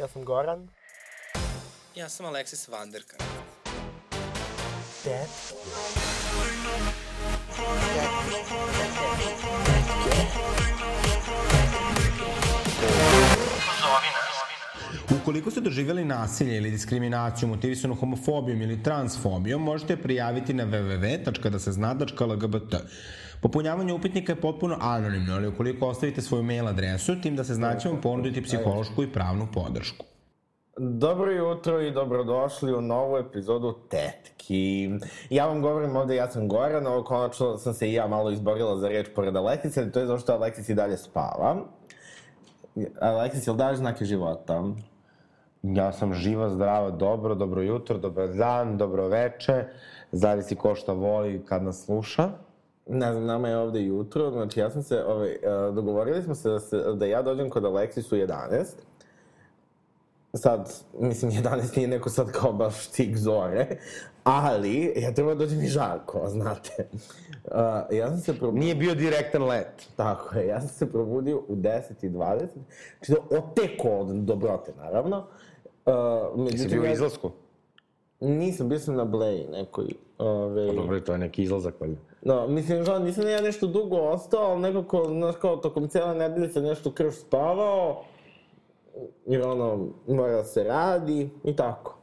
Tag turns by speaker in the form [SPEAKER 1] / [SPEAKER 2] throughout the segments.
[SPEAKER 1] Ja sam Goran.
[SPEAKER 2] Ja sam Aleksis Vanderka.
[SPEAKER 1] Dad.
[SPEAKER 3] Ukoliko ste doživjeli nasilje ili diskriminaciju motivisanu homofobijom ili transfobijom, možete prijaviti na www.dasezna.lgbt. Popunjavanje upitnika je potpuno anonimno, ali ukoliko ostavite svoju mail adresu, tim da se zna će vam ponuditi psihološku i pravnu podršku.
[SPEAKER 4] Dobro jutro i dobrodošli u novu epizodu Tetki. Ja vam govorim ovde, ja sam Goran, ovo konačno sam se i ja malo izborila za reč pored Aleksice, ali to je zašto Aleksis i dalje spava. Aleksis, jel daš znake života?
[SPEAKER 3] Ja sam živa, zdrava, dobro, dobro jutro, dobar dan, dobro veče, zavisi ko šta voli kad nas sluša.
[SPEAKER 4] Ne znam, nama je ovde jutro, znači ja sam se, ovaj, uh, dogovorili smo se da, se da ja dođem kod Aleksis u 11. Sad, mislim, 11 nije neko sad kao baš tik zore, ali ja treba da dođem i žarko, znate. Uh, ja sam se probudio...
[SPEAKER 3] Nije bio direktan let.
[SPEAKER 4] Tako je, ja sam se probudio u 10.20, znači da oteko od dobrote, naravno. Uh,
[SPEAKER 3] Jesi
[SPEAKER 4] međutim,
[SPEAKER 3] bio u izlasku?
[SPEAKER 4] Nisam, bio sam na Bleji nekoj. Ove,
[SPEAKER 3] Pa dobro, to je neki izlazak, valjda.
[SPEAKER 4] No, mislim, žao, nisam ja nešto dugo ostao, ali nekako, znaš, kao tokom cijele nedelje sam nešto krš spavao, jer ono, mora da se radi i tako.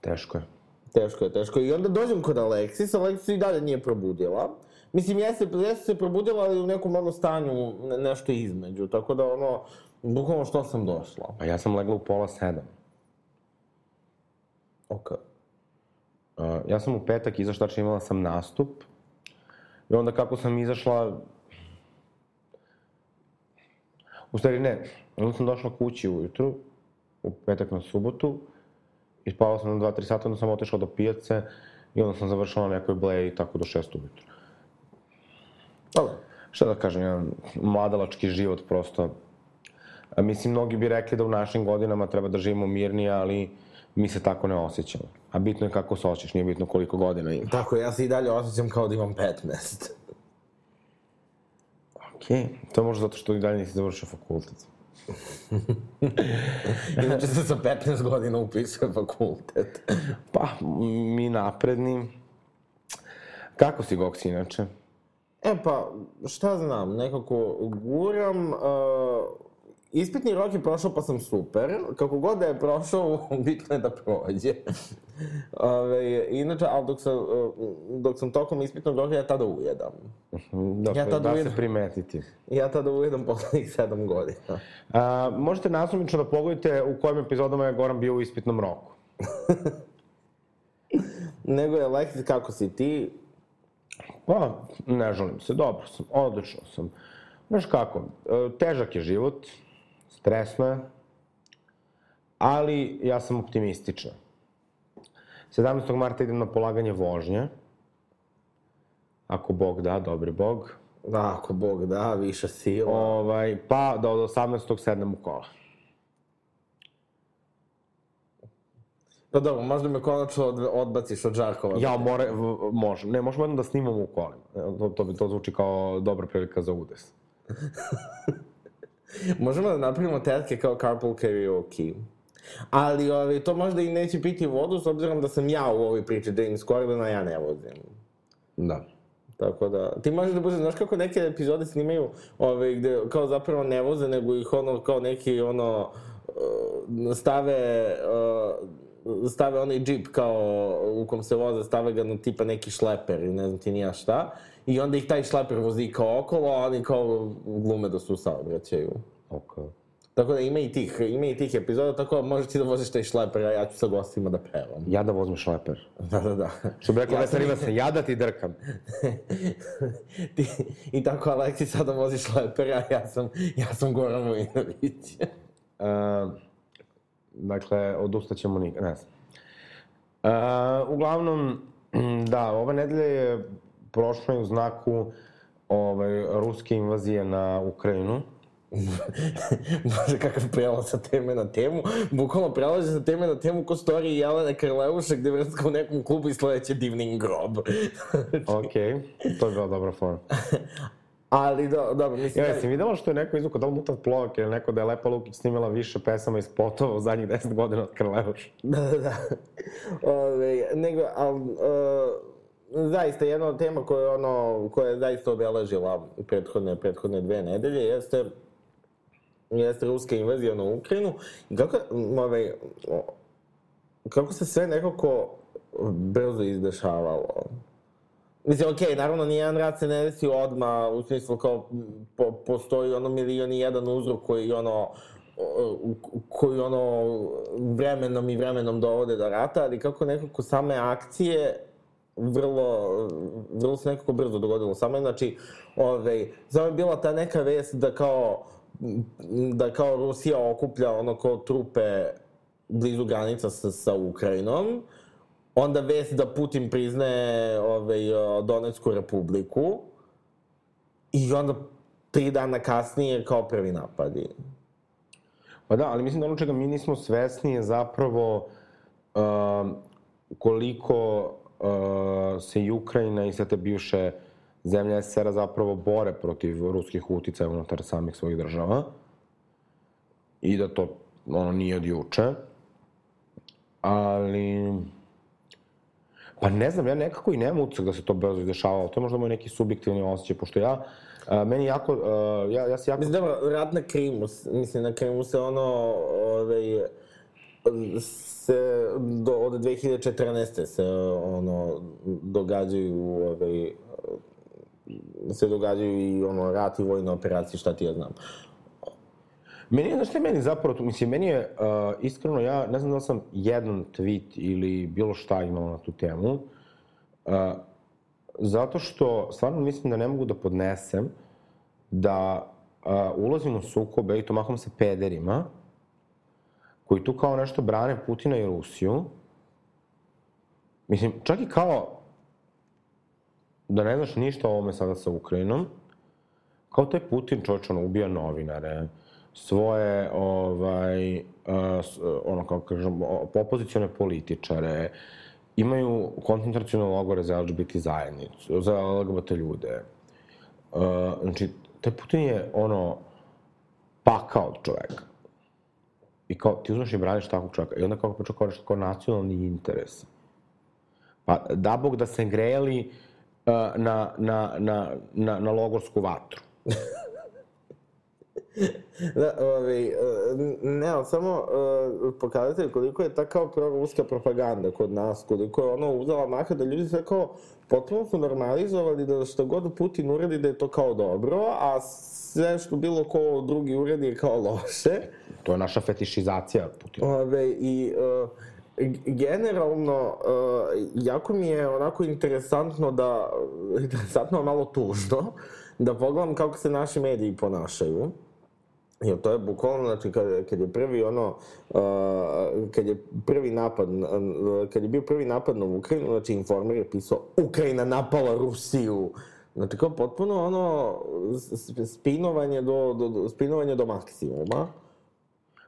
[SPEAKER 3] Teško je.
[SPEAKER 4] Teško je, teško je. I onda dođem kod Aleksis, Aleksis i dalje nije probudila. Mislim, ja sam se probudila, ali u nekom malo stanju, ne, nešto između, tako da ono, bukvalno što sam došla.
[SPEAKER 3] Pa ja sam legla u pola sedam.
[SPEAKER 4] Ok.
[SPEAKER 3] Uh, ja sam u petak izašla, tačno imala sam nastup. I onda kako sam izašla... U stvari ne, onda sam došla kući ujutru, u petak na subotu, i spavao sam na 2-3 sata, onda sam otišla do pijace i onda sam završila na nekoj bleji tako do 6 ujutru.
[SPEAKER 4] Dobro.
[SPEAKER 3] Šta da kažem, jedan mladalački život prosto. A, mislim, mnogi bi rekli da u našim godinama treba da živimo mirnije, ali mi se tako ne osjećamo. A bitno je kako se osjećaš, nije bitno koliko godina ima.
[SPEAKER 4] Tako, ja se i dalje osjećam kao da imam 15.
[SPEAKER 3] Okej, okay. to je možda zato što i dalje nisi završio fakultet.
[SPEAKER 4] Inače sam sa 15 godina upisao fakultet.
[SPEAKER 3] Pa, mi napredni. Kako si, Goksi, inače?
[SPEAKER 4] E pa, šta znam, nekako guram, uh, ispitni rok je prošao pa sam super, kako god da je prošao, bitno je da prođe. Ove, inače, ali dok sam, uh, dok sam tokom ispitnog roka, ja tada ujedam.
[SPEAKER 3] Dakle,
[SPEAKER 4] Ja tad
[SPEAKER 3] da
[SPEAKER 4] ujedam.
[SPEAKER 3] se primetiti.
[SPEAKER 4] Ja tada ujedam poslednjih sedam godina.
[SPEAKER 3] A, možete nasumično da pogledate u kojim epizodama je Goran bio u ispitnom roku.
[SPEAKER 4] Nego je Aleksis, kako si ti?
[SPEAKER 3] Pa, ne žalim se, dobro sam, odlično sam. Znaš kako, e, težak je život, stresno je, ali ja sam optimistična. 17. marta idem na polaganje vožnje. Ako Bog da, dobri Bog.
[SPEAKER 4] Da, ako Bog da, više sila.
[SPEAKER 3] Ovaj, pa da od 18. sednem u kola.
[SPEAKER 4] Pa dobro, možda me konačno od, odbaciš od Žarkova.
[SPEAKER 3] Ja, more, v- možem. Ne, možemo jednom da snimamo u kolima. To, to, to zvuči kao dobra prilika za udes.
[SPEAKER 4] Možemo da napravimo tetke kao carpool karaoke. Ali ovaj, to možda i neće piti vodu, s obzirom da sam ja u ovoj priči James Corden, a ja ne vozim.
[SPEAKER 3] Da.
[SPEAKER 4] Tako da, ti možeš da budeš, znaš kako neke epizode snimaju, ovaj, gde kao zapravo ne voze, nego ih ono, kao neki, ono, uh, stave, uh, stave onaj džip kao u kom se voze, stave ga na tipa neki šleper ili ne znam ti nija šta. I onda ih taj šleper vozi kao okolo, a oni kao glume da su u saobraćaju.
[SPEAKER 3] Ok.
[SPEAKER 4] Tako da ima i tih, ima i tih epizoda, tako da možeš ti da voziš taj šleper, a ja ću sa gostima da pevam.
[SPEAKER 3] Ja da vozim šleper.
[SPEAKER 4] Da, da, da.
[SPEAKER 3] Što bi rekao
[SPEAKER 4] Ja sam-
[SPEAKER 3] Vesna ja da ti drkam.
[SPEAKER 4] ti, I tako Aleksi sada vozi šleper, a ja sam, ja sam Goran Vojinović.
[SPEAKER 3] Uh, dakle, odustaćemo nikad, ne znam. Uh, uglavnom, da, ova nedelja je prošla i u znaku ovaj, ruske invazije na Ukrajinu.
[SPEAKER 4] Bože, kakav prelaz sa teme na temu. Bukvalno prelaze sa teme na temu ko storiji Jelene Karleuša gde vrska u nekom klubu i sledeće divnim grob.
[SPEAKER 3] Ok, to je bila dobra fora.
[SPEAKER 4] Ali, do, dobro, mislim...
[SPEAKER 3] Ja,
[SPEAKER 4] da-
[SPEAKER 3] jesi videla što je neko izvukao, da li Mutav Plovak ili neko da je Lepa Lukić snimila više pesama i spotova u zadnjih 10 godina od Krlevuša?
[SPEAKER 4] Da, da, da. Ove, nego, al, uh, zaista jedna od tema koja je ono, koja je zaista obeležila prethodne, prethodne dve nedelje jeste jeste ruska invazija na Ukrajinu kako, m, ovaj, kako se sve nekako brzo izdešavalo. Mislim, okej, okay, naravno, nijedan rat se ne desi odmah, u smislu kao, po, postoji ono milion i jedan uzrok koji ono, koji ono vremenom i vremenom dovode do rata, ali kako nekako same akcije vrlo, vrlo se nekako brzo dogodilo. Samo znači, ovaj, samo je bila ta neka vest da kao, da kao Rusija okuplja ono kao trupe blizu granica sa, sa Ukrajinom, onda vest da Putin priznaje ovaj, Donetsku republiku i onda tri dana kasnije kao prvi napadi.
[SPEAKER 3] Pa da, ali mislim da ono čega mi nismo svesni je zapravo um, koliko uh, se i Ukrajina i sve te bivše zemlje SSR-a zapravo bore protiv ruskih uticaja unutar samih svojih država. I da to ono nije od juče. Ali... Pa ne znam, ja nekako i nemam utisak da se to brzo izdešavalo. To je možda moj neki subjektivni osjećaj, pošto ja, a, meni jako, a, ja, ja se jako...
[SPEAKER 4] Mislim, dobro, rat na Krimu, mislim, na Krimu se ono, ovaj, se, do, od 2014. se, ono, događaju, ovaj, se događaju i ono, rat i vojne operacije, šta ti ja znam.
[SPEAKER 3] Meni je, znaš šta je meni zapravo, mislim, meni je, uh, iskreno, ja ne znam da sam jedan tweet ili bilo šta imao na tu temu, uh, zato što stvarno mislim da ne mogu da podnesem da uh, ulazim u sukobe, i to mahom sa pederima, koji tu kao nešto brane Putina i Rusiju. Mislim, čak i kao da ne znaš ništa o ovome sada sa Ukrajinom, kao taj Putin čovječ, ono, ubija novinare, svoje, ovaj, ono, kako kažem, opozicione političare, imaju koncentracijone logore za LGBT zajednicu, za LGBT ljude. Znači, taj Putin je, ono, pakao od čoveka. I kao, ti uzmeš i braniš takvog čoveka. I onda kako počeo kao kao nacionalni interes. Pa, da bog da se grejali uh, na, na, na, na, na logorsku vatru.
[SPEAKER 4] Da, ovaj, e, ne, ali samo uh, pokazatelj koliko je ta kao proruska propaganda kod nas, koliko je ono uzela maha da ljudi sve kao potpuno su normalizovali da što god Putin uredi da je to kao dobro, a sve što bilo ko drugi uredi je kao loše.
[SPEAKER 3] To je naša fetišizacija Putina.
[SPEAKER 4] Ove, I uh, generalno, uh, jako mi je onako interesantno da, interesantno, malo tužno, da pogledam kako se naši mediji ponašaju. Jer to je bukvalno, znači, kad, kad je prvi ono, uh, kad je prvi napad, uh, kad je bio prvi napad na Ukrajinu, znači, Informer je pisao Ukrajina napala Rusiju. Znači, kao potpuno ono, spinovanje do, do, do, spinovanje do maksimuma.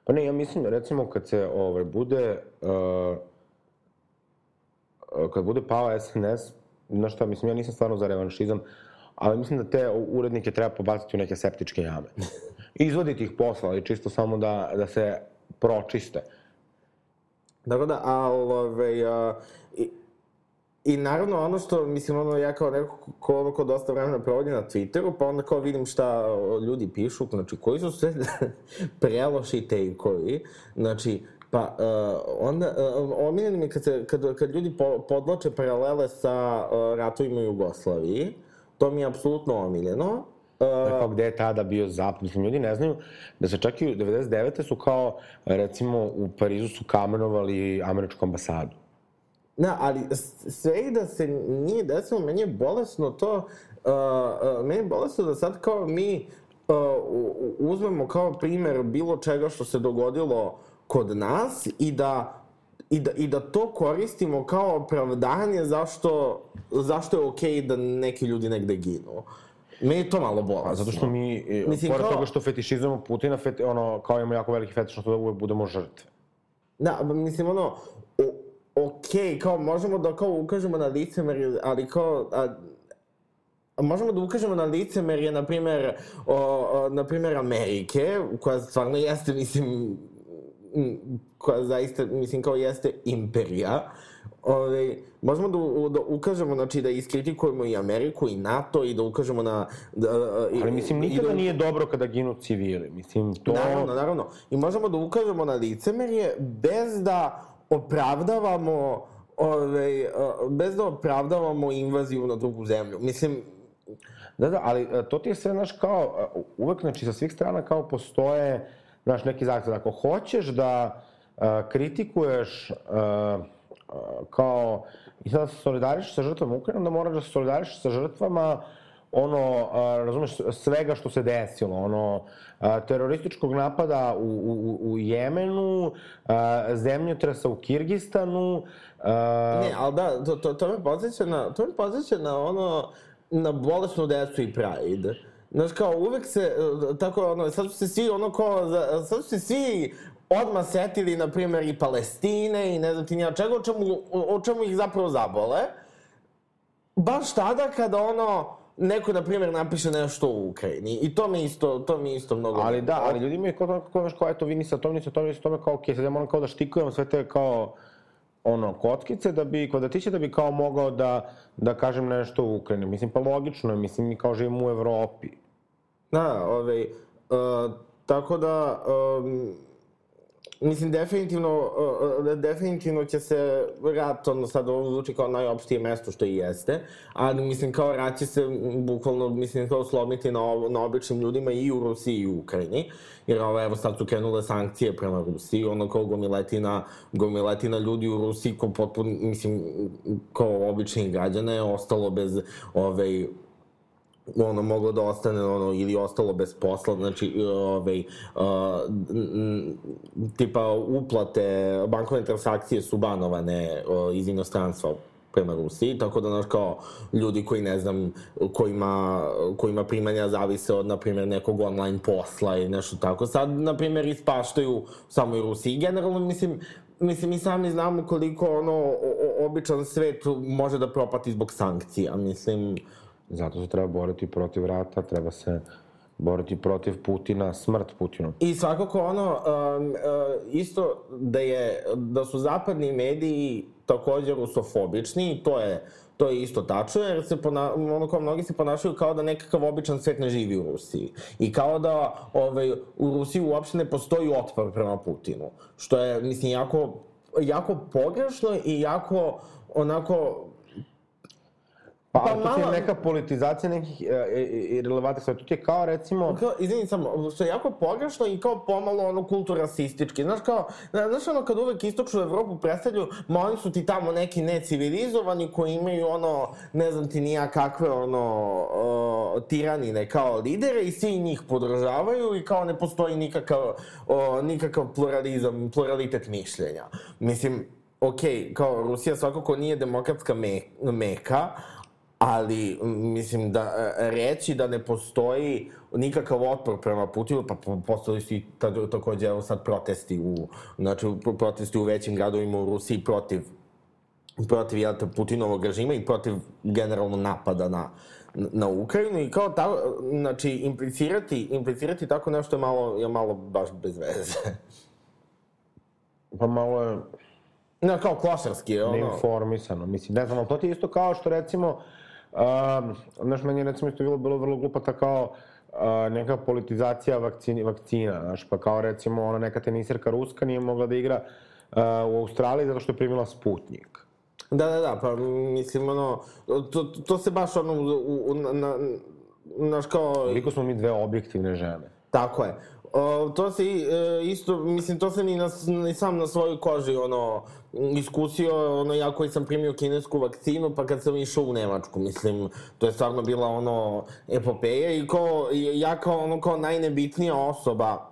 [SPEAKER 3] Pa ne, ja mislim, recimo, kad se ovaj, bude, uh, kad bude pao SNS, znaš šta, mislim, ja nisam stvarno za revanšizam, ali mislim da te urednike treba pobaciti u neke septičke jame. Izvoditi ih posla, ali čisto samo da, da se pročiste.
[SPEAKER 4] Tako da, a, ove, a, i, I naravno ono što, mislim, ono, ja kao neko ko- ono, ko dosta vremena provodi na Twitteru, pa onda kao vidim šta ljudi pišu, znači, koji su sve preloši take-ovi, znači, pa uh, onda, uh, omiljeno mi je kad, se, kad, kad ljudi po, podloče paralele sa uh, ratovima u Jugoslaviji, to mi je apsolutno omiljeno. Uh,
[SPEAKER 3] Kao gde je tada bio zapad, mislim, ljudi ne znaju da se čak i u 99. su kao, recimo, u Parizu su kamenovali američku ambasadu.
[SPEAKER 4] Da, ali sve i da se nije desilo, meni je bolesno to, uh, uh, meni je bolesno da sad kao mi uh, uzmemo kao primer bilo čega što se dogodilo kod nas i da i da, i da to koristimo kao opravdanje zašto, zašto je okej da neki ljudi negde ginu. Meni je to malo bolesno.
[SPEAKER 3] A zato što mi,
[SPEAKER 4] Mislim,
[SPEAKER 3] Mislim, pored
[SPEAKER 4] kao-
[SPEAKER 3] toga što fetišizujemo Putina, feti, ono, kao imamo jako veliki fetiš na to da uvek budemo žrtve.
[SPEAKER 4] Da, mislim, ono, o, okej, kao možemo da kao ukažemo na licemerje, ali kao, a, možemo da ukažemo na licemerje, na primer, o, o, na primer Amerike, koja stvarno jeste, mislim, koja zaista, mislim, kao jeste imperija, Ove, možemo da, da ukažemo, znači da iskritikujemo i Ameriku i NATO i da ukažemo na... Da, i,
[SPEAKER 3] Ali mislim, nikada
[SPEAKER 4] da,
[SPEAKER 3] nije dobro kada ginu civili. Mislim, to...
[SPEAKER 4] Naravno, naravno. I možemo da ukažemo na licemerje bez da opravdavamo ove, bez da opravdavamo invaziju na drugu zemlju. Mislim,
[SPEAKER 3] Da, da, ali to ti je sve, znaš, kao, uvek, znači, sa svih strana kao postoje, znaš, neki zahtev. Ako hoćeš da uh, kritikuješ uh, uh, kao, i sada se solidariš sa žrtvama Ukrajine, onda moraš da se solidariš sa žrtvama ono, a, razumeš, svega što se desilo, ono, a, terorističkog napada u, u, u Jemenu, a, zemljotresa u Kirgistanu, a,
[SPEAKER 4] ne, ali da, to, to, to me podsjeća na, to me podsjeća na ono, na bolesnu decu i Pride. Znaš, kao, uvek se, e, tako, ono, sad su se svi, ono, za- sad su se svi odmah setili, na primjer, i Palestine i ne znam ti nija čega, o čemu, o čemu ih zapravo zabole. Baš tada kada, ono, neko, na primjer, napiše nešto u Ukrajini. I to mi isto, to mi isto mnogo...
[SPEAKER 3] Ali da, ali ljudi mi kao, kao, kao, kao eto, vi niste to, niste to, niste tome, kao, okej, sad ja moram kao da štikujem sve te kao, ono, kockice da bi, kvadratiće da bi kao mogao da, da kažem nešto u Ukrajini. Mislim, pa logično je, mislim, mi kao živimo u Evropi.
[SPEAKER 4] Da, ovaj, uh, tako da, um, mislim, definitivno, definitivno će se rat, ono sad ovo zvuči kao najopštije mesto što i jeste, ali mislim kao rat će se bukvalno, mislim, kao slomiti na, na običnim ljudima i u Rusiji i u Ukrajini, jer ovo, evo sad su krenule sankcije prema Rusiji, ono kao gomiletina, gomiletina ljudi u Rusiji ko potpuno, mislim, kao običnih građana je ostalo bez, ovaj, ono moglo da ostane ono ili ostalo bez posla znači ovaj uh, tipa uplate bankovne transakcije su banovane uh, iz inostranstva prema Rusiji, tako da, znaš, kao, ljudi koji, ne znam, kojima, kojima primanja zavise od, na primjer, nekog online posla i nešto tako, sad, na primjer, ispaštaju samo i Rusiji. Generalno, mislim, mislim, mi sami znamo koliko, ono, o, o, običan svet može da propati zbog sankcija, mislim,
[SPEAKER 3] Zato se treba boriti protiv rata, treba se boriti protiv Putina, smrt Putinu.
[SPEAKER 4] I svakako ono, um, uh, isto da je, da su zapadni mediji takođe rusofobični, to je, to je isto tačno, jer se pona, ono kao mnogi se ponašaju kao da nekakav običan svet ne živi u Rusiji. I kao da ovaj, u Rusiji uopšte ne postoji otpor prema Putinu. Što je, mislim, jako, jako pogrešno i jako onako
[SPEAKER 3] Pa,
[SPEAKER 4] Pa
[SPEAKER 3] pa to je neka politizacija nekih e, e, e, relevantnih stvari. To ti je kao, recimo,
[SPEAKER 4] Kao, izvini samo, što je jako pogrešno i kao pomalo ono kulturasistički. Znaš kao, zna- znaš ono kad uvek istočnu Evropu predstavlju, ma oni su ti tamo neki necivilizovani koji imaju ono, ne znam ti nija kakve ono, o, tiranine kao lidere i svi njih podržavaju i kao ne postoji nikakav, o, nikakav pluralizam, pluralitet mišljenja. Mislim, okej, kao Rusija svakako nije demokratska me, meka, ali mislim da e, reći da ne postoji nikakav otpor prema Putinu, pa po- postoji su i ta- takođe evo sad protesti u, znači pro- protesti u većim gradovima u Rusiji protiv protiv te, Putinovog režima i protiv generalno napada na, na Ukrajinu i kao ta, znači implicirati, implicirati tako nešto je malo, je malo baš bez veze.
[SPEAKER 3] pa malo je
[SPEAKER 4] No, kao klošarski je ono.
[SPEAKER 3] neinformisano. Mislim, ne znam, ali to ti isto kao što recimo, znaš, meni je recimo isto bilo, bilo vrlo glupa ta kao uh, neka politizacija vakcini, vakcina, znaš, pa kao recimo ona neka tenisirka ruska nije mogla da igra uh, u Australiji zato što je primila Sputnik.
[SPEAKER 4] Da, da, da, pa mislim, ono, to, to se baš ono, u, u, na, na, znaš kao,
[SPEAKER 3] Koliko smo mi dve objektivne žene.
[SPEAKER 4] tako je. O, to se e, isto, mislim, to sam i, na, i sam na svojoj koži, ono, iskusio, ono, ja koji sam primio kinesku vakcinu, pa kad sam išao u Nemačku, mislim, to je stvarno bila, ono, epopeja i ko, i ja kao, ono, kao najnebitnija osoba,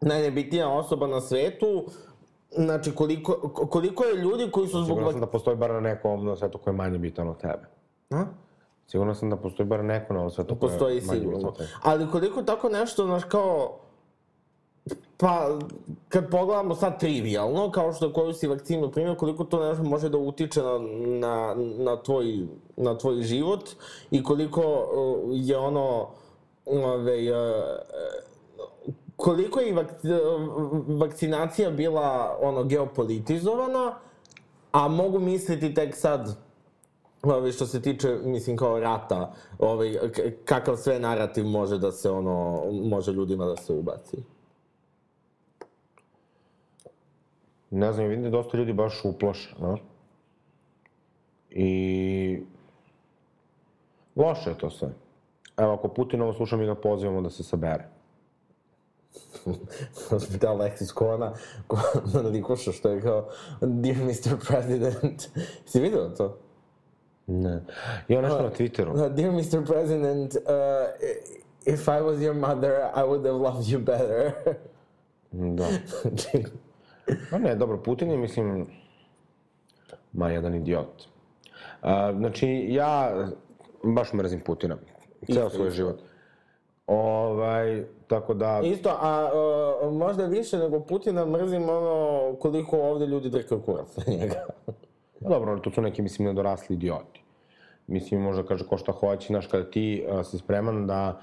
[SPEAKER 4] najnebitnija osoba na svetu, znači, koliko, koliko je ljudi koji su zbog...
[SPEAKER 3] Sigurno sam da postoji bar na nekom na svetu koji je manje bitan od tebe.
[SPEAKER 4] A?
[SPEAKER 3] Sigurno sam da postoji bar neko na ovom svetu koji je manje bitan od tebe.
[SPEAKER 4] Ali koliko tako nešto, znaš, kao... Pa, kad pogledamo sad trivialno, kao što koju si vakcinu primio, koliko to nešto može da utiče na, na, na, tvoj, na tvoj život i koliko uh, je ono, ove, uh, koliko je vak, vakcinacija bila ono geopolitizovana, a mogu misliti tek sad ovaj, što se tiče, mislim, kao rata, ovaj, kakav sve narativ može da se, ono, može ljudima da se ubaci.
[SPEAKER 3] Ne znam, vidim da je dosta ljudi baš uplašeno. I... Loše je to sve. Evo, ako Putin ovo sluša, mi ga pozivamo da se sabere.
[SPEAKER 4] da Alexis Kona, Kona likuša što je kao Dear Mr. President. si vidio to?
[SPEAKER 3] Ne. Ima nešto na Twitteru.
[SPEAKER 4] Uh, Dear Mr. President, uh, if I was your mother, I would have loved you better.
[SPEAKER 3] da. Ma ne, dobro, Putin je, mislim, ma jedan idiot. Uh, znači, ja baš mrzim Putina. Ceo svoj život. Ovaj, tako da...
[SPEAKER 4] Isto, a uh, možda više nego Putina mrzim ono koliko ovde ljudi drkaju kurac na njega.
[SPEAKER 3] Dobro, to su neki, mislim, nedorasli idioti. Mislim, možda kaže ko šta hoće, znaš, kada ti uh, si spreman da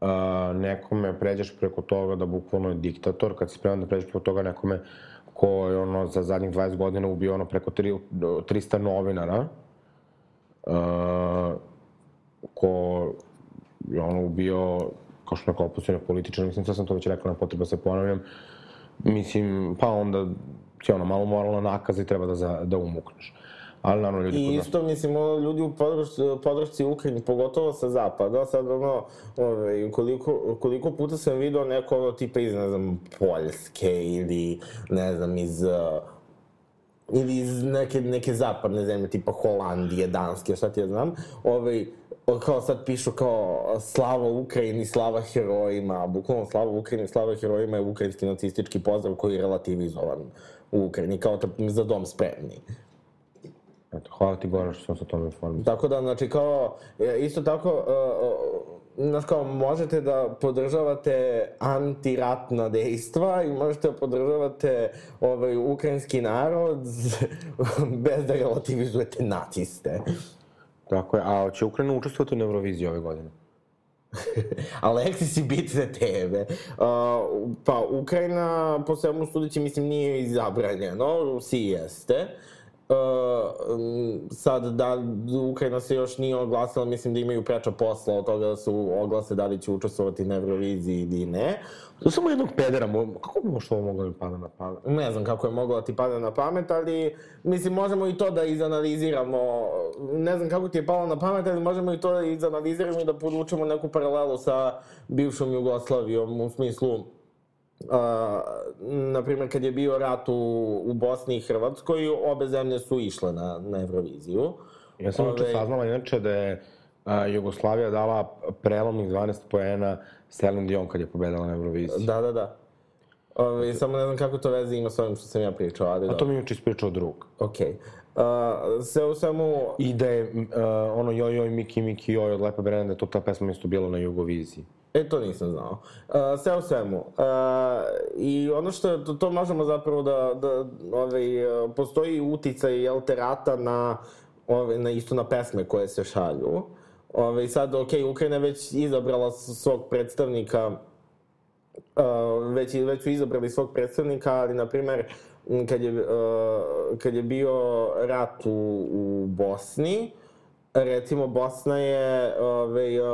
[SPEAKER 3] uh, nekome pređeš preko toga da bukvalno je diktator, kad si spreman da pređeš preko toga nekome ko je ono za zadnjih 20 godina ubio ono preko 3, 300 novinara, uh, ko je ono ubio kao što neko opustio političar, mislim, sad sam to već rekao, na potreba da se ponavljam, mislim, pa onda ti ono malo moralna nakaza i treba da, za, da umukneš. Ali naravno ljudi...
[SPEAKER 4] I isto, mislim, ono, ljudi u podršci, podršci Ukrajini, pogotovo sa zapada, sad ono, ove, ovaj, koliko, koliko puta sam vidio neko ono tipa iz, ne znam, Poljske ili, ne znam, iz... Uh, ili iz neke, neke zapadne zemlje, tipa Holandije, Danske, šta ti ja znam, ovaj, kao sad pišu kao slava Ukrajini, slava herojima, bukvalno slava Ukrajini, slava herojima je ukrajinski nacistički pozdrav koji je relativizovan u Ukrajini, kao za dom spremni.
[SPEAKER 3] Eto, hvala ti Goran što sam sa tome informisao.
[SPEAKER 4] Tako da, znači, kao, e, isto tako, znaš, kao, možete da podržavate antiratna dejstva i možete da podržavate ovaj, ukrajinski narod bez da relativizujete naciste.
[SPEAKER 3] Tako je, a će Ukrajina učestvovati na Euroviziji ove godine?
[SPEAKER 4] Aleksis i bitne teme. Uh, pa, Ukrajina, po svemu sudeći, mislim, nije izabranjeno, Rusiji jeste. Uh, sad, da Ukrajina se još nije oglasila, mislim da imaju preča posla od toga da su oglase da li će učestvovati na Euroviziji ili ne.
[SPEAKER 3] To samo jednog pedera, kako bi možda ovo moglo da pada na pamet?
[SPEAKER 4] Ne znam kako je moglo da ti pada na pamet, ali mislim možemo i to da izanaliziramo. Ne znam kako ti je palo na pamet, ali možemo i to da izanaliziramo i da podvučemo neku paralelu sa bivšom Jugoslavijom u smislu Uh, na primjer, kad je bio rat u, u Bosni i Hrvatskoj, obe zemlje su išle na, na Euroviziju.
[SPEAKER 3] Ja sam Ove... saznala inače da je a, Jugoslavija dala prelomnih 12 poena Celine Dion kad je pobedala na Euroviziji.
[SPEAKER 4] Da, da, da. Ove, samo ne znam kako to veze ima s ovim što sam ja pričao, ali
[SPEAKER 3] A to mi je uči ispričao drug.
[SPEAKER 4] Okej. Okay. Uh, sve u svemu...
[SPEAKER 3] I da je uh, ono joj joj Miki Miki joj od Lepa Brenda, da to ta pesma isto bila na Jugoviziji.
[SPEAKER 4] E, to nisam znao. Uh, sve u svemu. Uh, I ono što je, to, to možemo zapravo da, da ovaj, postoji uticaj, jel, terata na, ovaj, na isto na pesme koje se šalju. Ove, sad, ok, Ukrajina već izabrala svog predstavnika, uh, već, već su izabrali svog predstavnika, ali, na primer, kad je, uh, kad je bio rat u, u Bosni, recimo Bosna je, ove, uh,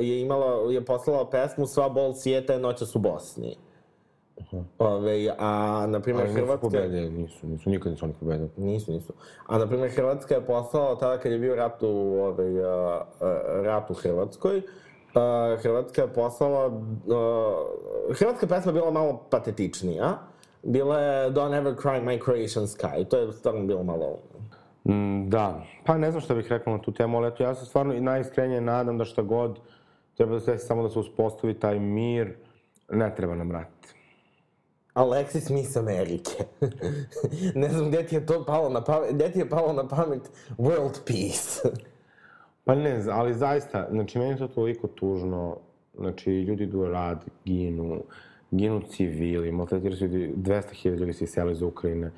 [SPEAKER 4] je imala, je poslala pesmu Sva bol svijeta je noćas u Bosni. Ove, a, na primjer, Hrvatska...
[SPEAKER 3] pobedili, nisu, nisu, nikad nisu oni pobedili.
[SPEAKER 4] Nisu, nisu. A, na primjer, Hrvatska je poslala, tada kad je bio rat u, ove, a, a, rat u Hrvatskoj, a, Hrvatska je poslala... A, hrvatska pesma je bila malo patetičnija. Bila je Don't Ever Cry My Croatian Sky. To je stvarno bilo malo...
[SPEAKER 3] Mm, da, pa ne znam šta bih rekao na tu temu, ali eto, ja se stvarno i najiskrenije nadam da šta god treba da se samo da se uspostavi taj mir, ne treba nam rat.
[SPEAKER 4] Alexis Miss Amerike. ne znam gde ti je to palo na pamet, gde ti je palo na pamet World Peace.
[SPEAKER 3] pa ne, ali zaista, znači meni je to toliko tužno, znači ljudi idu rad, ginu, ginu civili, maltretiraju se ljudi, 200.000 ljudi se iseli iz Ukrajine.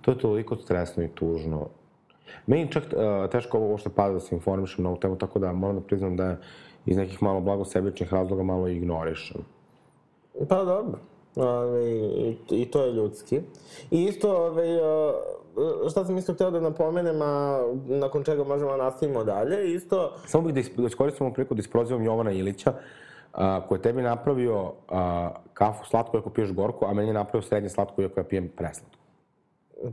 [SPEAKER 3] To je toliko stresno i tužno. Meni čak uh, teško ovo što pada da se informišem na ovu temu, tako da moram da priznam da iz nekih malo blagosebičnih razloga malo ignorišem.
[SPEAKER 4] Pa dobro. Ove, i, I to je ljudski. I isto, ove, šta sam isto hteo da napomenem, a nakon čega možemo da nastavimo dalje, isto...
[SPEAKER 3] Samo bih da, is, da iskoristimo priliku da isprozivam Jovana Ilića, a, koji je tebi napravio a, kafu slatku ako piješ gorku, a meni je napravio srednje slatku ako ja pijem preslatku.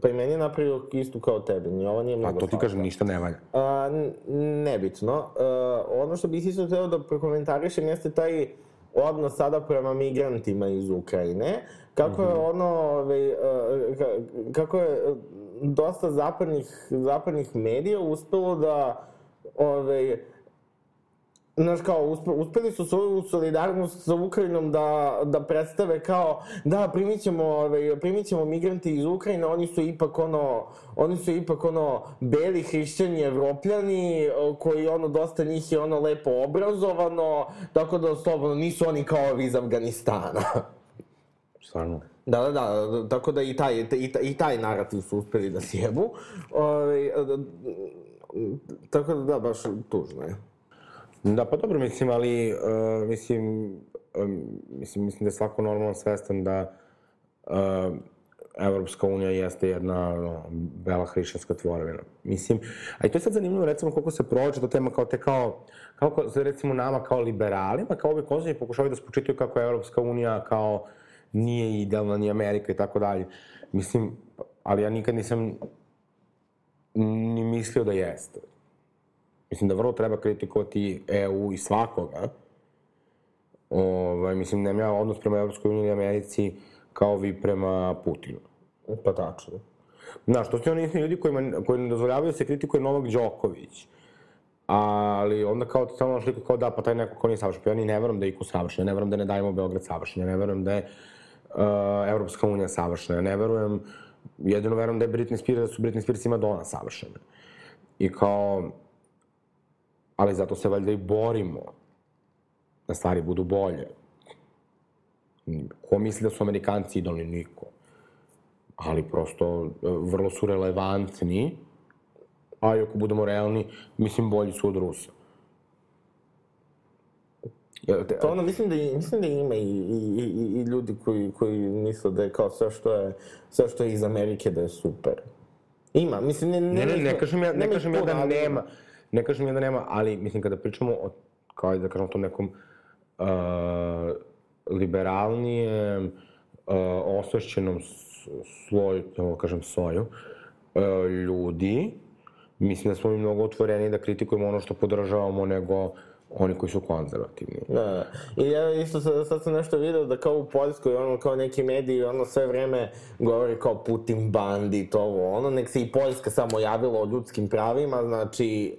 [SPEAKER 4] Pa i meni je napravio istu kao tebi, ni ovo nije
[SPEAKER 3] A
[SPEAKER 4] mnogo
[SPEAKER 3] to ti kažem, ništa ne valja.
[SPEAKER 4] A, nebitno. A, ono što bih isto hteo da prokomentarišem jeste taj odnos sada prema migrantima iz Ukrajine. Kako je ono, ovaj, a, ka- kako je e, dosta zapadnih, zapadnih medija uspelo da ovaj, Znaš, kao, uspe, uspeli su svoju solidarnost sa Ukrajinom da, da predstave kao, da, primit ćemo, ovaj, primit ćemo migranti iz Ukrajine, oni su ipak ono, oni su ipak ono, beli hrišćani evropljani, koji ono, dosta njih je ono lepo obrazovano, tako da, slobodno, nisu oni kao ovi iz Afganistana.
[SPEAKER 3] Stvarno.
[SPEAKER 4] Da, da, da, tako da i taj, i taj, i taj narativ su uspeli da sjebu. Ovaj, tako da, da, baš tužno je.
[SPEAKER 3] Da, pa dobro, mislim, ali, uh, mislim, um, mislim, mislim da je svako normalno svestan da uh, Evropska unija jeste jedna no, bela hrišćanska tvorevina. Mislim, a i to je sad zanimljivo, recimo, koliko se prođe do tema kao te kao, kako se recimo nama kao liberalima, kao ovi konzervativni pokušavaju da spočitaju kako je Evropska unija kao nije idealna, ni Amerika i tako dalje. Mislim, ali ja nikad nisam ni mislio da jeste. Mislim da vrlo treba kritikovati EU i svakoga. Ovaj, mislim, nemam ja odnos prema Evropskoj uniji i Americi kao vi prema Putinu.
[SPEAKER 4] Pa tačno.
[SPEAKER 3] Znaš, to su oni isti ljudi kojima, koji ne dozvoljavaju da se kritikuje Novak Đoković. Ali onda kao ti stalno sliku kao da, pa taj neko ko nije savršen. Pa ja ni ne verujem da je Iko savršen, ja ne verujem da ne dajemo Beograd savršen, ja ne verujem da je uh, Evropska unija savršena, ja ne verujem, jedino verujem da je Britney Spears, da su Britney Spears i Madonna savršene. I kao, ali zato se valjda i borimo da stvari budu bolje. Ko misli da su Amerikanci idolni? Niko. Ali prosto, e, vrlo su relevantni, a i ako budemo realni, mislim, bolji su od Rusa. Te-
[SPEAKER 4] To ono, mislim da, mislim da ima i, i, i, i ljudi koji, koji misle da je kao sve što je, sve što je iz Amerike da je super. Ima, mislim, ne...
[SPEAKER 3] Ne, ne, ne kažem ja, ne
[SPEAKER 4] ih
[SPEAKER 3] kažem ja da nema. Ne kažem ja da nema, ali mislim kada pričamo o, kao da kažem tom nekom uh, liberalnijem, uh, osvešćenom sloju, da kažem soju, uh, ljudi, mislim da smo mi mnogo otvoreni da kritikujemo ono što podržavamo nego oni koji su konzervativni.
[SPEAKER 4] Da, da. I ja isto sad, sad sam nešto video da kao u Poljskoj, ono, kao neki mediji, ono, sve vreme govori kao Putin bandit, ovo, ono, nek se i Poljska samo javila o ljudskim pravima, znači,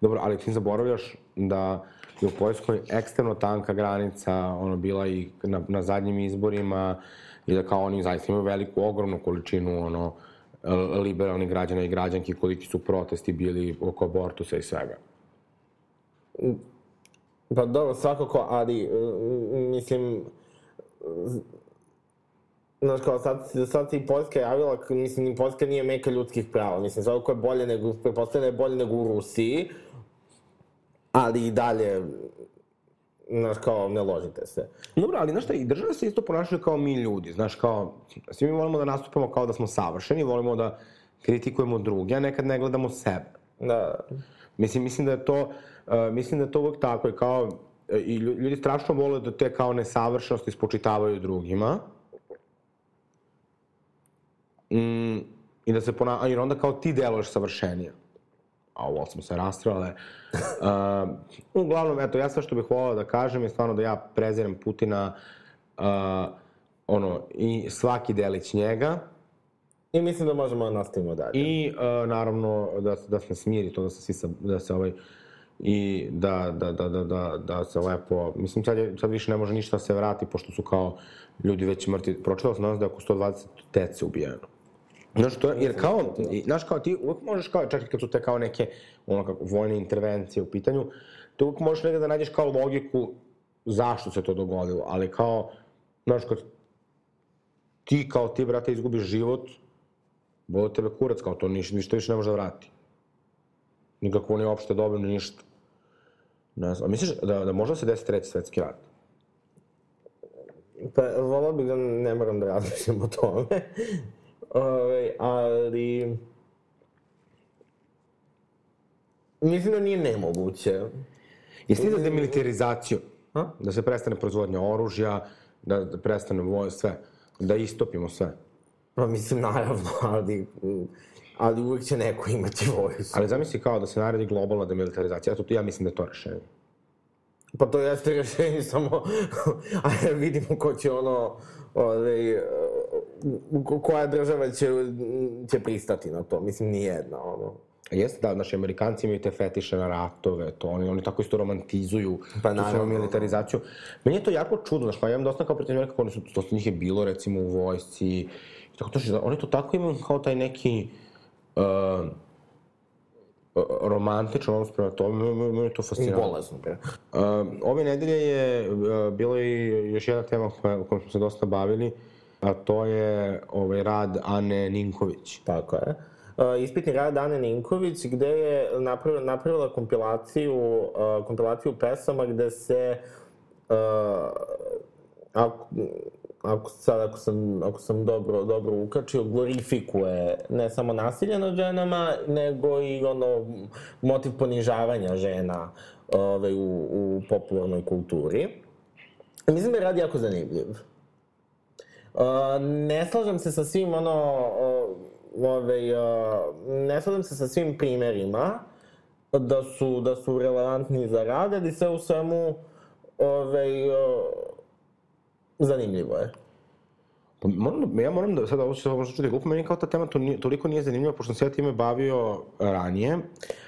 [SPEAKER 3] Dobro, ali ti zaboravljaš da je u Poljskoj ekstremno tanka granica ono, bila i na, na zadnjim izborima i da kao oni zaista imaju veliku, ogromnu količinu ono, liberalnih građana i građanki koliki su protesti bili oko abortusa i svega.
[SPEAKER 4] Pa dobro, svakako, ali, mm, mislim, Znaš, kao sad, sad se i Poljska javila, mislim, ni Poljska nije meka ljudskih prava, mislim, svakako je bolje nego, pretpostavljam da je bolje nego u Rusiji, ali i dalje, znaš, kao, ne ložite se.
[SPEAKER 3] Dobro, ali znaš šta, i države se isto ponašaju kao mi ljudi, znaš, kao, svi mi volimo da nastupamo kao da smo savršeni, volimo da kritikujemo druge, a nekad ne gledamo sebe.
[SPEAKER 4] Da,
[SPEAKER 3] Mislim, mislim da je to, uh, mislim da je to uvek tako i kao, i lju- ljudi strašno vole da te kao nesavršenosti spočitavaju drugima. Mm, I da se pona... a jer onda kao ti deluješ savršenije. A ovo smo se rastrale. Uh, uglavnom, eto, ja sve što bih volao da kažem je stvarno da ja prezirem Putina uh, ono, i svaki delić njega,
[SPEAKER 4] i mislim da možemo da nastavimo dalje.
[SPEAKER 3] I uh, naravno da, se- da se smiri to, da se svi da se ovaj i da, da, da, da, da, da se lepo, mislim sad, je, sad više ne može ništa da se vrati pošto su kao ljudi već mrtvi. Pročitao sam danas da je oko 120 dece ubijeno. Znaš, to je, jer kao, i, znaš, kao ti uvek možeš kao, čak i kad su te kao neke, ono kako, vojne intervencije u pitanju, ti uvek možeš negde da nađeš kao logiku zašto se to dogodilo, ali kao, Znaš, kad ti kao ti, brate, izgubiš život, boli tebe kurac, kao to ništa, ništa više ne može da vrati. Nikako ni opšte dobro, ni ništa. Ne znam, a misliš da, da može da se desi treći svetski rat?
[SPEAKER 4] Pa, volao bih da ne moram da razmišljam o tome. Ove, ali... Mislim da nije nemoguće.
[SPEAKER 3] Jesi ti za demilitarizaciju? A? Da se prestane proizvodnja oružja, da, da prestane voj, sve. Da istopimo sve.
[SPEAKER 4] Pa mislim, naravno, ali... Ali uvek će neko imati vojsku.
[SPEAKER 3] Ali zamisli kao da se naredi globalna demilitarizacija. Eto, ja mislim da je to rešenje.
[SPEAKER 4] Pa to jeste rešenje, samo... Ajde, vidimo ko će ono... Ove, koja država će, će pristati na to. Mislim, nijedna, ono.
[SPEAKER 3] Jeste, da, naši Amerikanci imaju te fetiše na ratove, to oni, oni tako isto romantizuju
[SPEAKER 4] Pa
[SPEAKER 3] tu svoju militarizaciju. Meni je to jako čudno, znaš, pa ja imam dosta kao protiv kako oni su, dosta njih je bilo, recimo, u vojsci, tako to što, oni to tako imaju kao taj neki, uh, romantičan odnos prema tome, meni- to fascinantno.
[SPEAKER 4] Bolesno, bre.
[SPEAKER 3] Uh, ove nedelje je uh, bila i još jedna tema koja, o kojom smo se dosta bavili, a to je ovaj rad Ane Ninković.
[SPEAKER 4] Tako je. Uh, ispitni rad Dane Ninković, gde je napravila, napravila kompilaciju, uh, kompilaciju pesama gde se, uh, ako, ako, sad, ako, sam, ako sam dobro, dobro ukačio, glorifikuje ne samo nasilje nad ženama, nego i ono, motiv ponižavanja žena ove, u, u popularnoj kulturi. Mislim da je rad jako zanimljiv. Uh, ne slažem se sa svim ono, uh, ove, uh, ne slažem se sa svim primerima da su, da su relevantni za rad, ali sve u svemu ove, uh, zanimljivo je.
[SPEAKER 3] Pa moram da, ja moram da, sada ovo će se čuti glupo, meni kao ta tema to nije, toliko nije zanimljiva, pošto sam se ja time bavio ranije.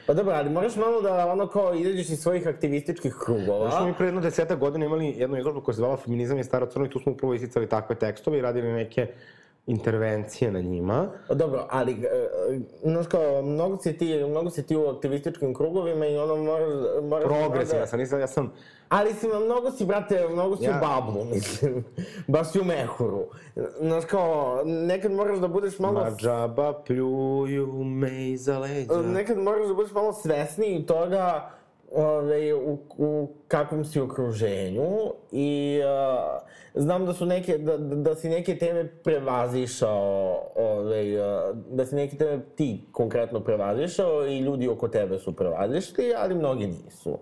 [SPEAKER 4] Pa dobro, ali moraš malo da ono kao izađeš iz svojih aktivističkih krugova.
[SPEAKER 3] Znaš, mi pre jedno deseta godina imali jednu izložbu koja se zvala Feminizam je staro crno i tu smo upravo isticali takve tekstove i radili neke intervencije na njima.
[SPEAKER 4] Dobro, ali, e, znaš kao, mnogo si ti, mnogo si ti u aktivističkim krugovima i ono moraš, moraš...
[SPEAKER 3] Progresivna
[SPEAKER 4] da-
[SPEAKER 3] sam, nisam, ja sam,
[SPEAKER 4] Ali si, mnogo si, brate, mnogo si
[SPEAKER 3] Ja-
[SPEAKER 4] u bablu, mislim. Baš si u mehuru. Znaš kao, nekad moraš da budeš malo...
[SPEAKER 3] ma džaba pljuju me iza leđa.
[SPEAKER 4] Nekad moraš da budeš malo svesniji toga ove, u, u kakvom si okruženju i uh, znam da su neke, da, da da si neke teme prevazišao, ove, uh, da si neke teme ti konkretno prevazišao i ljudi oko tebe su prevazišli, ali mnogi nisu.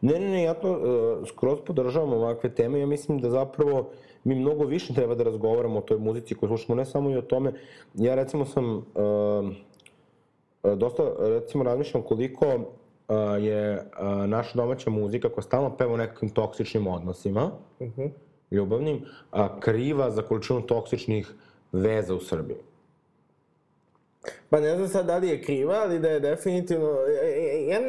[SPEAKER 3] Ne, ne, ne, ja to uh, skroz podržavam ovakve teme. Ja mislim da zapravo mi mnogo više treba da razgovaramo o toj muzici koju slušamo, ne samo i o tome. Ja recimo sam uh, dosta, recimo, razmišljam koliko je uh, naša domaća muzika koja stalno peva o nekakvim toksičnim odnosima, ljubavnim, a kriva za količinu toksičnih veza u Srbiji.
[SPEAKER 4] Pa ne znam sad da li je kriva, ali da je definitivno... e, e, Ja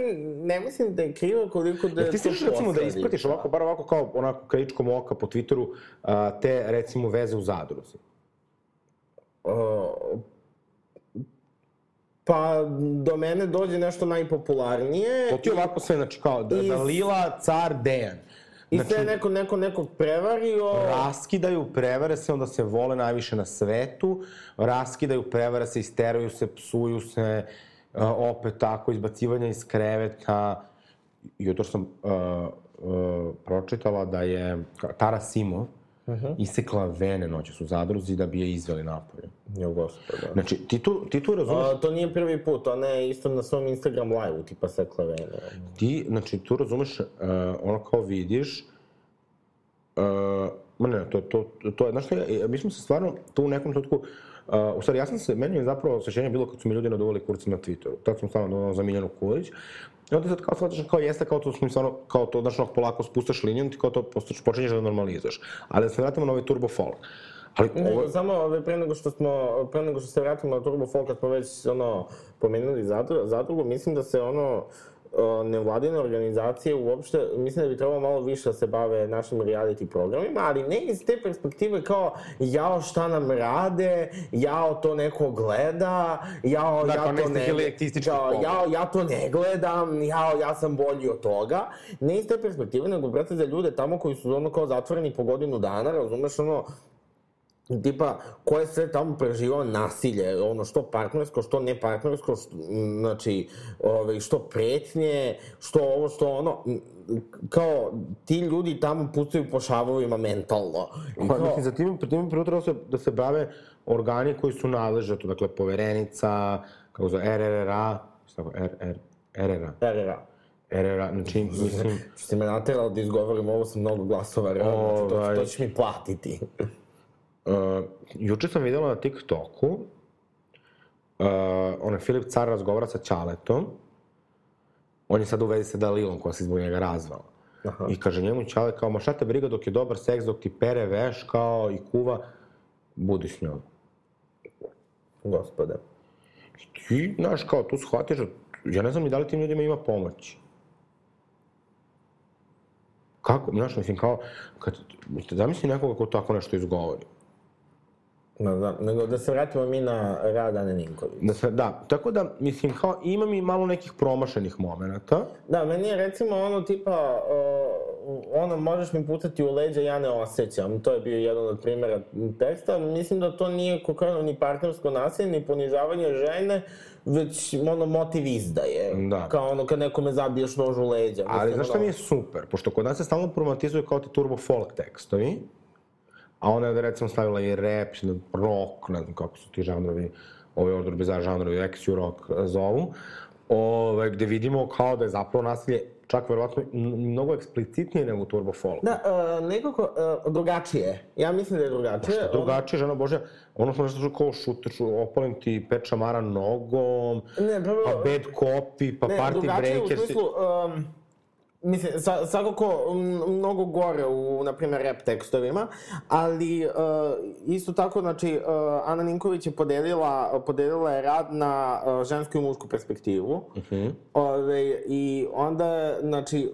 [SPEAKER 4] ne mislim da je kriva koliko da
[SPEAKER 3] Jer ti stižeš recimo da ispratiš ovako, bar ovako kao onako krajičkom oka po Twitteru, te recimo veze u zadruzi.
[SPEAKER 4] O, pa do mene dođe nešto najpopularnije
[SPEAKER 3] To ti ovako sve, znači kao da,
[SPEAKER 4] I-
[SPEAKER 3] da Lila, car, Dejan.
[SPEAKER 4] i
[SPEAKER 3] Znači,
[SPEAKER 4] sve neko, neko nekog prevario.
[SPEAKER 3] raskidaju, prevare se, onda se vole najviše na svetu, raskidaju, prevare se, isteraju se, psuju se, a, opet tako, izbacivanja iz kreveta. Jutro sam uh, uh, pročitala da je Tara Simov isekla vene noćas u zadruzi da bi je izveli napolje.
[SPEAKER 4] Jo, gospoda.
[SPEAKER 3] Znači, ti tu, ti tu razumeš,
[SPEAKER 4] A, to nije prvi put, ona je isto na svom Instagram live-u, tipa sekla vene.
[SPEAKER 3] ti, znači, tu razumeš, uh, ono kao vidiš, uh, ma ne, to, to, to je, znaš šta, ja- mi smo se stvarno tu u nekom trenutku, uh, u stvari, ja sam se, meni je zapravo osjećanje bilo kad su mi ljudi naduvali kurce na Twitteru, tad sam stvarno za Miljanu Kulić, i onda sad kao shvataš kao jeste, kao to smo stvarno, kao to, znaš, polako spustaš liniju, ti kao to postaš, počinješ da normalizuješ. Ali da se vratimo na ovaj turbo folk. Ali ovo,
[SPEAKER 4] Nego, samo ove, pre nego što smo, pre nego što se vratimo na Turbo Folk, kad smo već ono, pomenuli zadru, zadrugu, mislim da se ono, uh, nevladine organizacije uopšte, mislim da bi trebalo malo više da se bave našim reality programima, ali ne iz te perspektive kao jao šta nam rade, jao to neko gleda, jao
[SPEAKER 3] Da,
[SPEAKER 4] ja to ne... Kao, jao, ja to ne gledam, jao, ja sam bolji od toga. Ne iz te perspektive, nego, brate, za ljude tamo koji su ono kao zatvoreni po godinu dana, razumeš, ono, tipa, ko je sve tamo preživao nasilje, ono, što partnersko, što ne partnersko, što, znači, ove, što pretnje, što ovo, što ono, kao, ti ljudi tamo pucaju po šavovima mentalno. I
[SPEAKER 3] Pa,
[SPEAKER 4] kao,
[SPEAKER 3] mislim, za tim, tim prvo treba se, da se bave organi koji su nadležni, to, dakle, poverenica, kako zove, RRRA, šta tako, R, R, RRA,
[SPEAKER 4] RRA.
[SPEAKER 3] RRA, znači, mislim,
[SPEAKER 4] Što si me naterao da izgovorim ovo sa mnogo glasova, realno, znači, to,
[SPEAKER 3] Ovaj.
[SPEAKER 4] to ćeš mi platiti.
[SPEAKER 3] Uh, juče sam videla na TikToku, uh, onaj Filip Car razgovara sa Ćaletom, on je sad u vezi sa Dalilom koja se zbog njega razvala.
[SPEAKER 4] Aha.
[SPEAKER 3] I kaže njemu Ćale kao, ma šta te briga dok je dobar seks, dok ti pere veš kao i kuva, budi s njom.
[SPEAKER 4] Gospode.
[SPEAKER 3] Ti, znaš, kao, tu shvatiš ja ne znam ni da li tim ljudima ima pomoć. Kako, znaš, mislim, kao, kad, zamisli nekoga ko tako nešto izgovori.
[SPEAKER 4] Ma da, nego da se vratimo mi na rad Ane Ninković.
[SPEAKER 3] Da se, da, tako da, mislim, kao, ima mi malo nekih promašenih momenta.
[SPEAKER 4] Da, meni je recimo ono tipa, uh, ono, možeš mi pucati u leđa, ja ne osjećam. To je bio jedan od primjera teksta. Mislim da to nije konkretno ni partnersko nasilje, ni ponižavanje žene, već ono motiv izdaje.
[SPEAKER 3] Da.
[SPEAKER 4] Kao ono kad nekome zabiješ nož u leđa.
[SPEAKER 3] Ali znaš šta mi je super? Pošto kod nas se stalno romantizuje kao ti turbo folk tekstovi, a ona je recimo stavila i rap, rock, ne znam kako su ti žanrovi, ove odor bizar žanrovi, XU rock zovu, ove, gde vidimo kao da je zapravo nasilje čak verovatno mnogo eksplicitnije nego u turbo folk.
[SPEAKER 4] Da, uh, nekako uh, drugačije. Ja mislim da je drugačije.
[SPEAKER 3] Šta drugačije, žena Božja, ono smo nešto kao šuteš, opalim ti pet šamara nogom,
[SPEAKER 4] Ne, prvo...
[SPEAKER 3] pa bad copy, pa
[SPEAKER 4] Ne,
[SPEAKER 3] party
[SPEAKER 4] drugačije
[SPEAKER 3] breakers.
[SPEAKER 4] u smislu, um, mislim, sa, svakako mnogo gore u, na primjer, rap tekstovima, ali uh, isto tako, znači, uh, Ana Ninković je podelila, podelila je rad na uh, žensku i mušku perspektivu. Uh -huh. Ove, I onda, znači,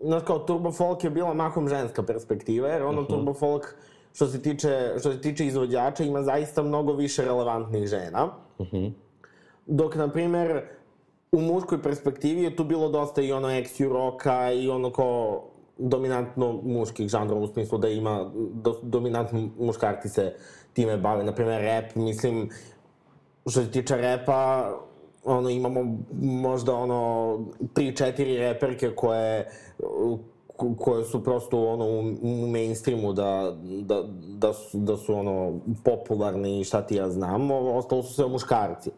[SPEAKER 4] znaš kao Turbo Folk je bila mahom ženska perspektiva, jer ono uh -huh. Turbo Folk što se tiče, što se tiče izvođača ima zaista mnogo više relevantnih žena. Dok, na primer, u muškoj perspektivi je tu bilo dosta i ono XU roka i ono kao dominantno muških žanrova u smislu da ima do, dominantno muškarci se time bave. Na primer, rap, mislim, što se tiče repa, ono, imamo možda ono, tri, četiri reperke koje, ko- koje su prosto ono u, mainstreamu da, da, da, su, da su ono popularni i šta ti ja znam, ostalo su sve muškarci.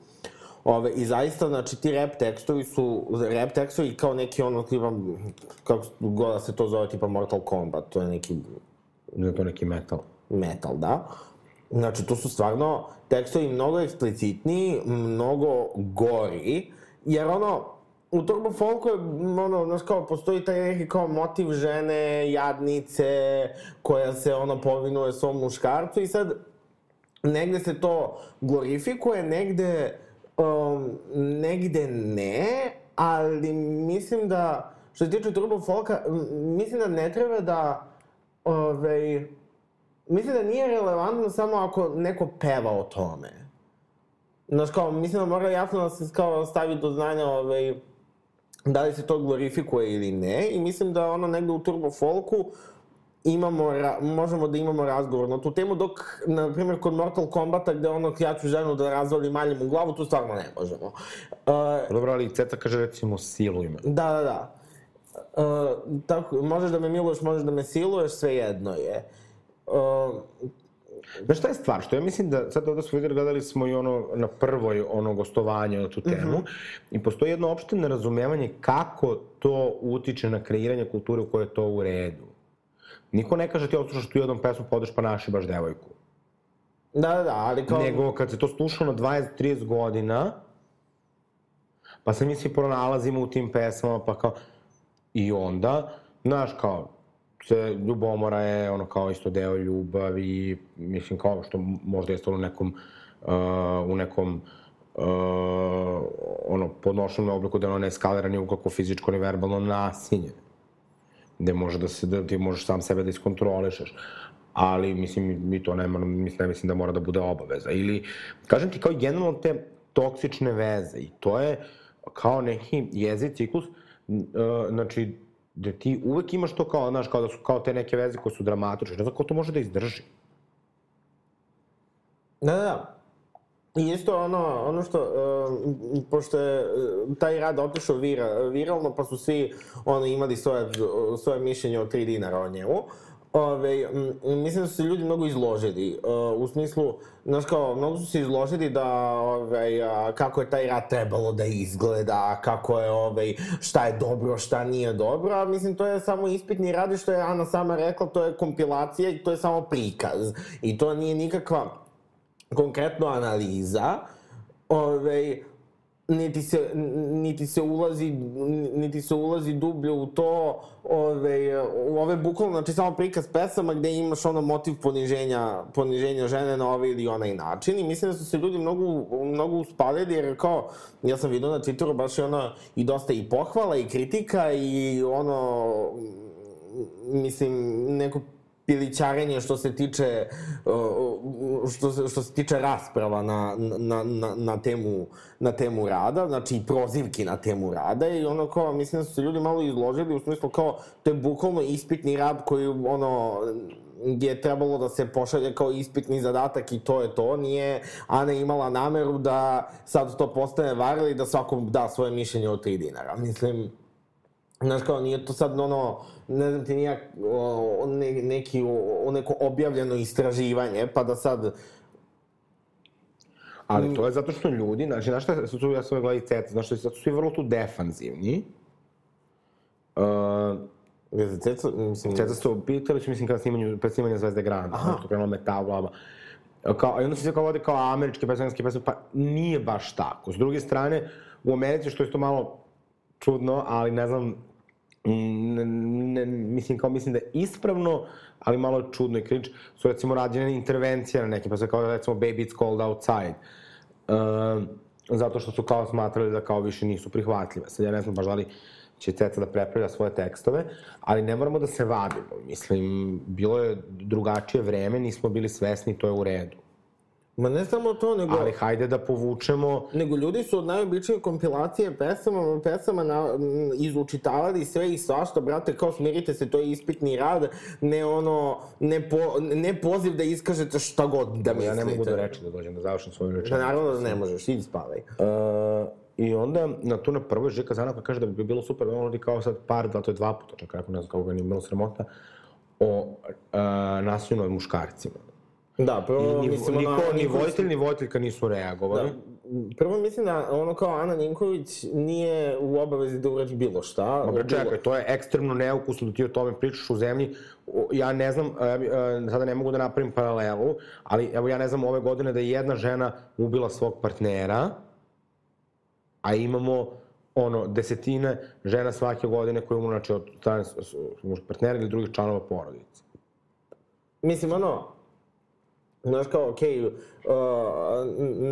[SPEAKER 4] Ove, I zaista, znači, ti rap tekstovi su, rap tekstovi kao neki ono, tipa, kako god da se to zove, tipa Mortal Kombat, to je neki
[SPEAKER 3] Ne, to neki metal.
[SPEAKER 4] metal, da. Znači, tu su stvarno tekstovi mnogo eksplicitniji, mnogo gori, jer ono, u Turbo Folku je, ono, znaš kao, postoji taj neki kao motiv žene, jadnice, koja se, ono, povinuje svom muškarcu i sad, negde se to glorifikuje, negde, um, negde ne, ali mislim da, što se tiče Turbo Folka, mislim da ne treba da, ovaj, mislim da nije relevantno samo ako neko peva o tome. Znaš, kao, mislim da mora jasno da se kao stavi do znanja, ovaj, da li se to glorifikuje ili ne, i mislim da ono negde u Turbo Folku imamo, možemo da imamo razgovor na tu temu, dok, na primjer, kod Mortal Kombata, gde ono, ja ću ženu da razvali maljem u glavu, tu stvarno ne možemo. Uh,
[SPEAKER 3] Dobro, ali Ceca kaže recimo siluj me.
[SPEAKER 4] Da, da, da. Uh, tako, možeš da me miluješ, možeš da me siluješ, sve jedno je. Uh,
[SPEAKER 3] Znaš šta je stvar? Što ja mislim da sad ovde smo videli, gledali smo i ono na prvoj ono gostovanje na tu temu i postoji jedno opšte nerazumevanje kako to utiče na kreiranje kulture u kojoj je to u redu. Niko ne kaže ti odslušaš tu jednom pesmu, pa odeš pa naši baš devojku.
[SPEAKER 4] da, da, da, ali kao...
[SPEAKER 3] Nego kad se to sluša na 20-30 godina, pa se mi svi pronalazimo u tim pesmama, pa kao... I onda, znaš, kao, se, ljubomora je ono kao isto deo ljubavi, mislim kao što možda jeste u nekom, uh, u nekom ono, podnošenom obliku da ono ne eskalira ni ukako fizičko ni verbalno nasilje. Gde može da se, da ti možeš sam sebe da iskontrolišeš ali mislim mi to ne, mislim, ne mislim da mora da bude obaveza. Ili, kažem ti, kao generalno te toksične veze i to je kao neki jezi ciklus, uh, znači, da ti uvek imaš to kao, znaš, kao da su kao te neke veze koje su dramatične, ne znam ko to može da izdrži.
[SPEAKER 4] Da, da, da. I isto ono, ono što, uh, pošto je taj rad otišao vira, viralno, pa su svi ono, imali svoje, svoje mišljenje o 3 dinara o njemu, Ove, mislim da su se ljudi mnogo izložili, uh, u smislu, znaš kao, mnogo su se izložili da, ove, a, kako je taj rat trebalo da izgleda, kako je, ove, šta je dobro, šta nije dobro, a mislim, to je samo ispitni radi, što je Ana sama rekla, to je kompilacija i to je samo prikaz. I to nije nikakva konkretno analiza, ove, niti se, niti se ulazi, niti se ulazi dublje u to, ove, u ove bukvalno, znači samo prikaz pesama gde imaš ono motiv poniženja, poniženja žene na ovaj ili onaj način i mislim da su se ljudi mnogo, mnogo uspalili jer kao, ja sam vidio na Twitteru baš i ono, i dosta i pohvala i kritika i ono, mislim, neko pilićarenje što se tiče što se, što se tiče rasprava na, na, na, na, temu, na temu rada, znači i prozivki na temu rada i ono kao, mislim da su se ljudi malo izložili u smislu kao, to je bukvalno ispitni rad koji ono, je trebalo da se pošalje kao ispitni zadatak i to je to. Nije Ana imala nameru da sad to postane varili da svakom da svoje mišljenje od 3 dinara. Mislim, Znaš kao, nije to sad ono, ne znam ti nijak, o, ne, neki, o, neko objavljeno istraživanje, pa da sad...
[SPEAKER 3] Ali to je zato što ljudi, znači, znaš šta su tu, ja sam gledali CETA, znaš što su svi vrlo tu defanzivni. Uh,
[SPEAKER 4] Za CETA, mislim...
[SPEAKER 3] CETA su pitali su, mislim, kada snimanju, pred snimanju Zvezde Granda, Aha. to krenulo metal, bla, bla. Kao, I onda se sve kao vode kao američke pesmanske pesme, pa nije baš tako. S druge strane, u Americi, što je to malo čudno, ali ne znam, ne, mislim, kao mislim da je ispravno, ali malo čudno i cringe, su recimo rađene intervencije na nekim, pa se kao recimo Baby It's Cold Outside. Uh, zato što su kao smatrali da kao više nisu prihvatljive. Sad ja ne znam baš da li će Ceca da prepravlja svoje tekstove, ali ne moramo da se vadimo. Mislim, bilo je drugačije vreme, nismo bili svesni, to je u redu.
[SPEAKER 4] Ma ne samo to, nego...
[SPEAKER 3] Ali hajde da povučemo...
[SPEAKER 4] Nego ljudi su od najobičnije kompilacije pesama, pesama na, izučitavali sve i svašta, brate, kao smirite se, to je ispitni rad, ne ono, ne, po, ne poziv da iskažete šta god da mislite.
[SPEAKER 3] Ja ne mogu da reći da dođem da završim svoju rečenicu.
[SPEAKER 4] Da, naravno da ne možeš, idi spavaj.
[SPEAKER 3] Uh, I onda, na tu na prvoj Žika Zanaka kaže da bi bilo super da on kao sad par, da to je dva puta, čak ako ne znam kako ga nije bilo sramota, o uh, nasilju nad muškarcima
[SPEAKER 4] Da, prvo
[SPEAKER 3] I,
[SPEAKER 4] mislim
[SPEAKER 3] niko,
[SPEAKER 4] ona...
[SPEAKER 3] ni voditelj ni voditeljka nisu reagovali.
[SPEAKER 4] Da, prvo mislim da ono kao Ana Ninković nije u obavezi da uradi bilo šta.
[SPEAKER 3] Ma bre, čekaj, to je ekstremno neukusno da ti o tome pričaš u zemlji. Ja ne znam, e, e, sada ne mogu da napravim paralelu, ali evo ja ne znam ove godine da je jedna žena ubila svog partnera, a imamo ono, desetine žena svake godine koje umru, znači, od strane partnera ili drugih članova porodice.
[SPEAKER 4] Mislim, ono, Znaš kao, okej, okay, uh,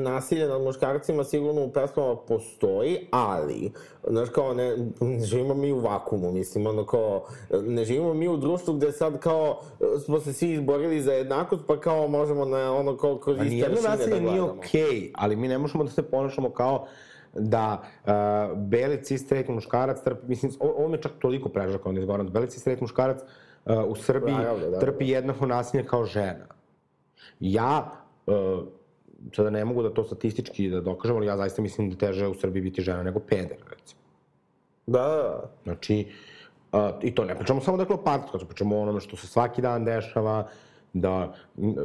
[SPEAKER 4] nasilje nad muškarcima sigurno u pesmama postoji, ali, znaš kao, ne, ne živimo mi u vakumu, mislim, ono kao, ne živimo mi u društvu gde sad kao smo se svi izborili za jednakost, pa kao možemo na ono kao kroz iste
[SPEAKER 3] rešine da gledamo. nasilje nije okej, okay, ali mi ne možemo da se ponašamo kao da uh, beli cis straight muškarac trpi, mislim, ovo me čak toliko preža kao ne izgovoram, beli cis straight muškarac uh, u Srbiji da, da, da, trpi jednako nasilje kao žena Ja, uh, sada ne mogu da to statistički da dokažem, ali ja zaista mislim da teže u Srbiji biti žena nego peder, recimo.
[SPEAKER 4] Da, da, da.
[SPEAKER 3] Znači, uh, i to ne pričamo samo dakle o partijskom, pričamo o onome što se svaki dan dešava, da,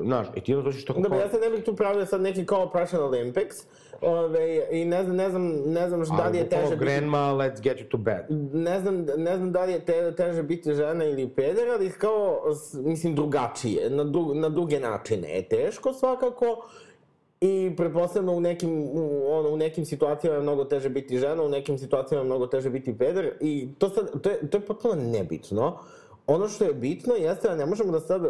[SPEAKER 3] znaš, i ti da dođeš tako...
[SPEAKER 4] Da, pa ja sad ne bih tu pravio sad neki kao Prussian Olympics, ove, i ne znam, ne znam, ne znam da li je teže biti...
[SPEAKER 3] grandma, let's get you to bed.
[SPEAKER 4] Ne znam, ne znam da li je te, teže biti žena ili peder, ali kao, mislim, drugačije, na, dru, na druge načine je teško svakako, I pretpostavljamo u nekim, u, ono, u nekim situacijama je mnogo teže biti žena, u nekim situacijama je mnogo teže biti peder i to sad, to je, to je potpuno nebitno. Ono što je bitno jeste da ne možemo da sad,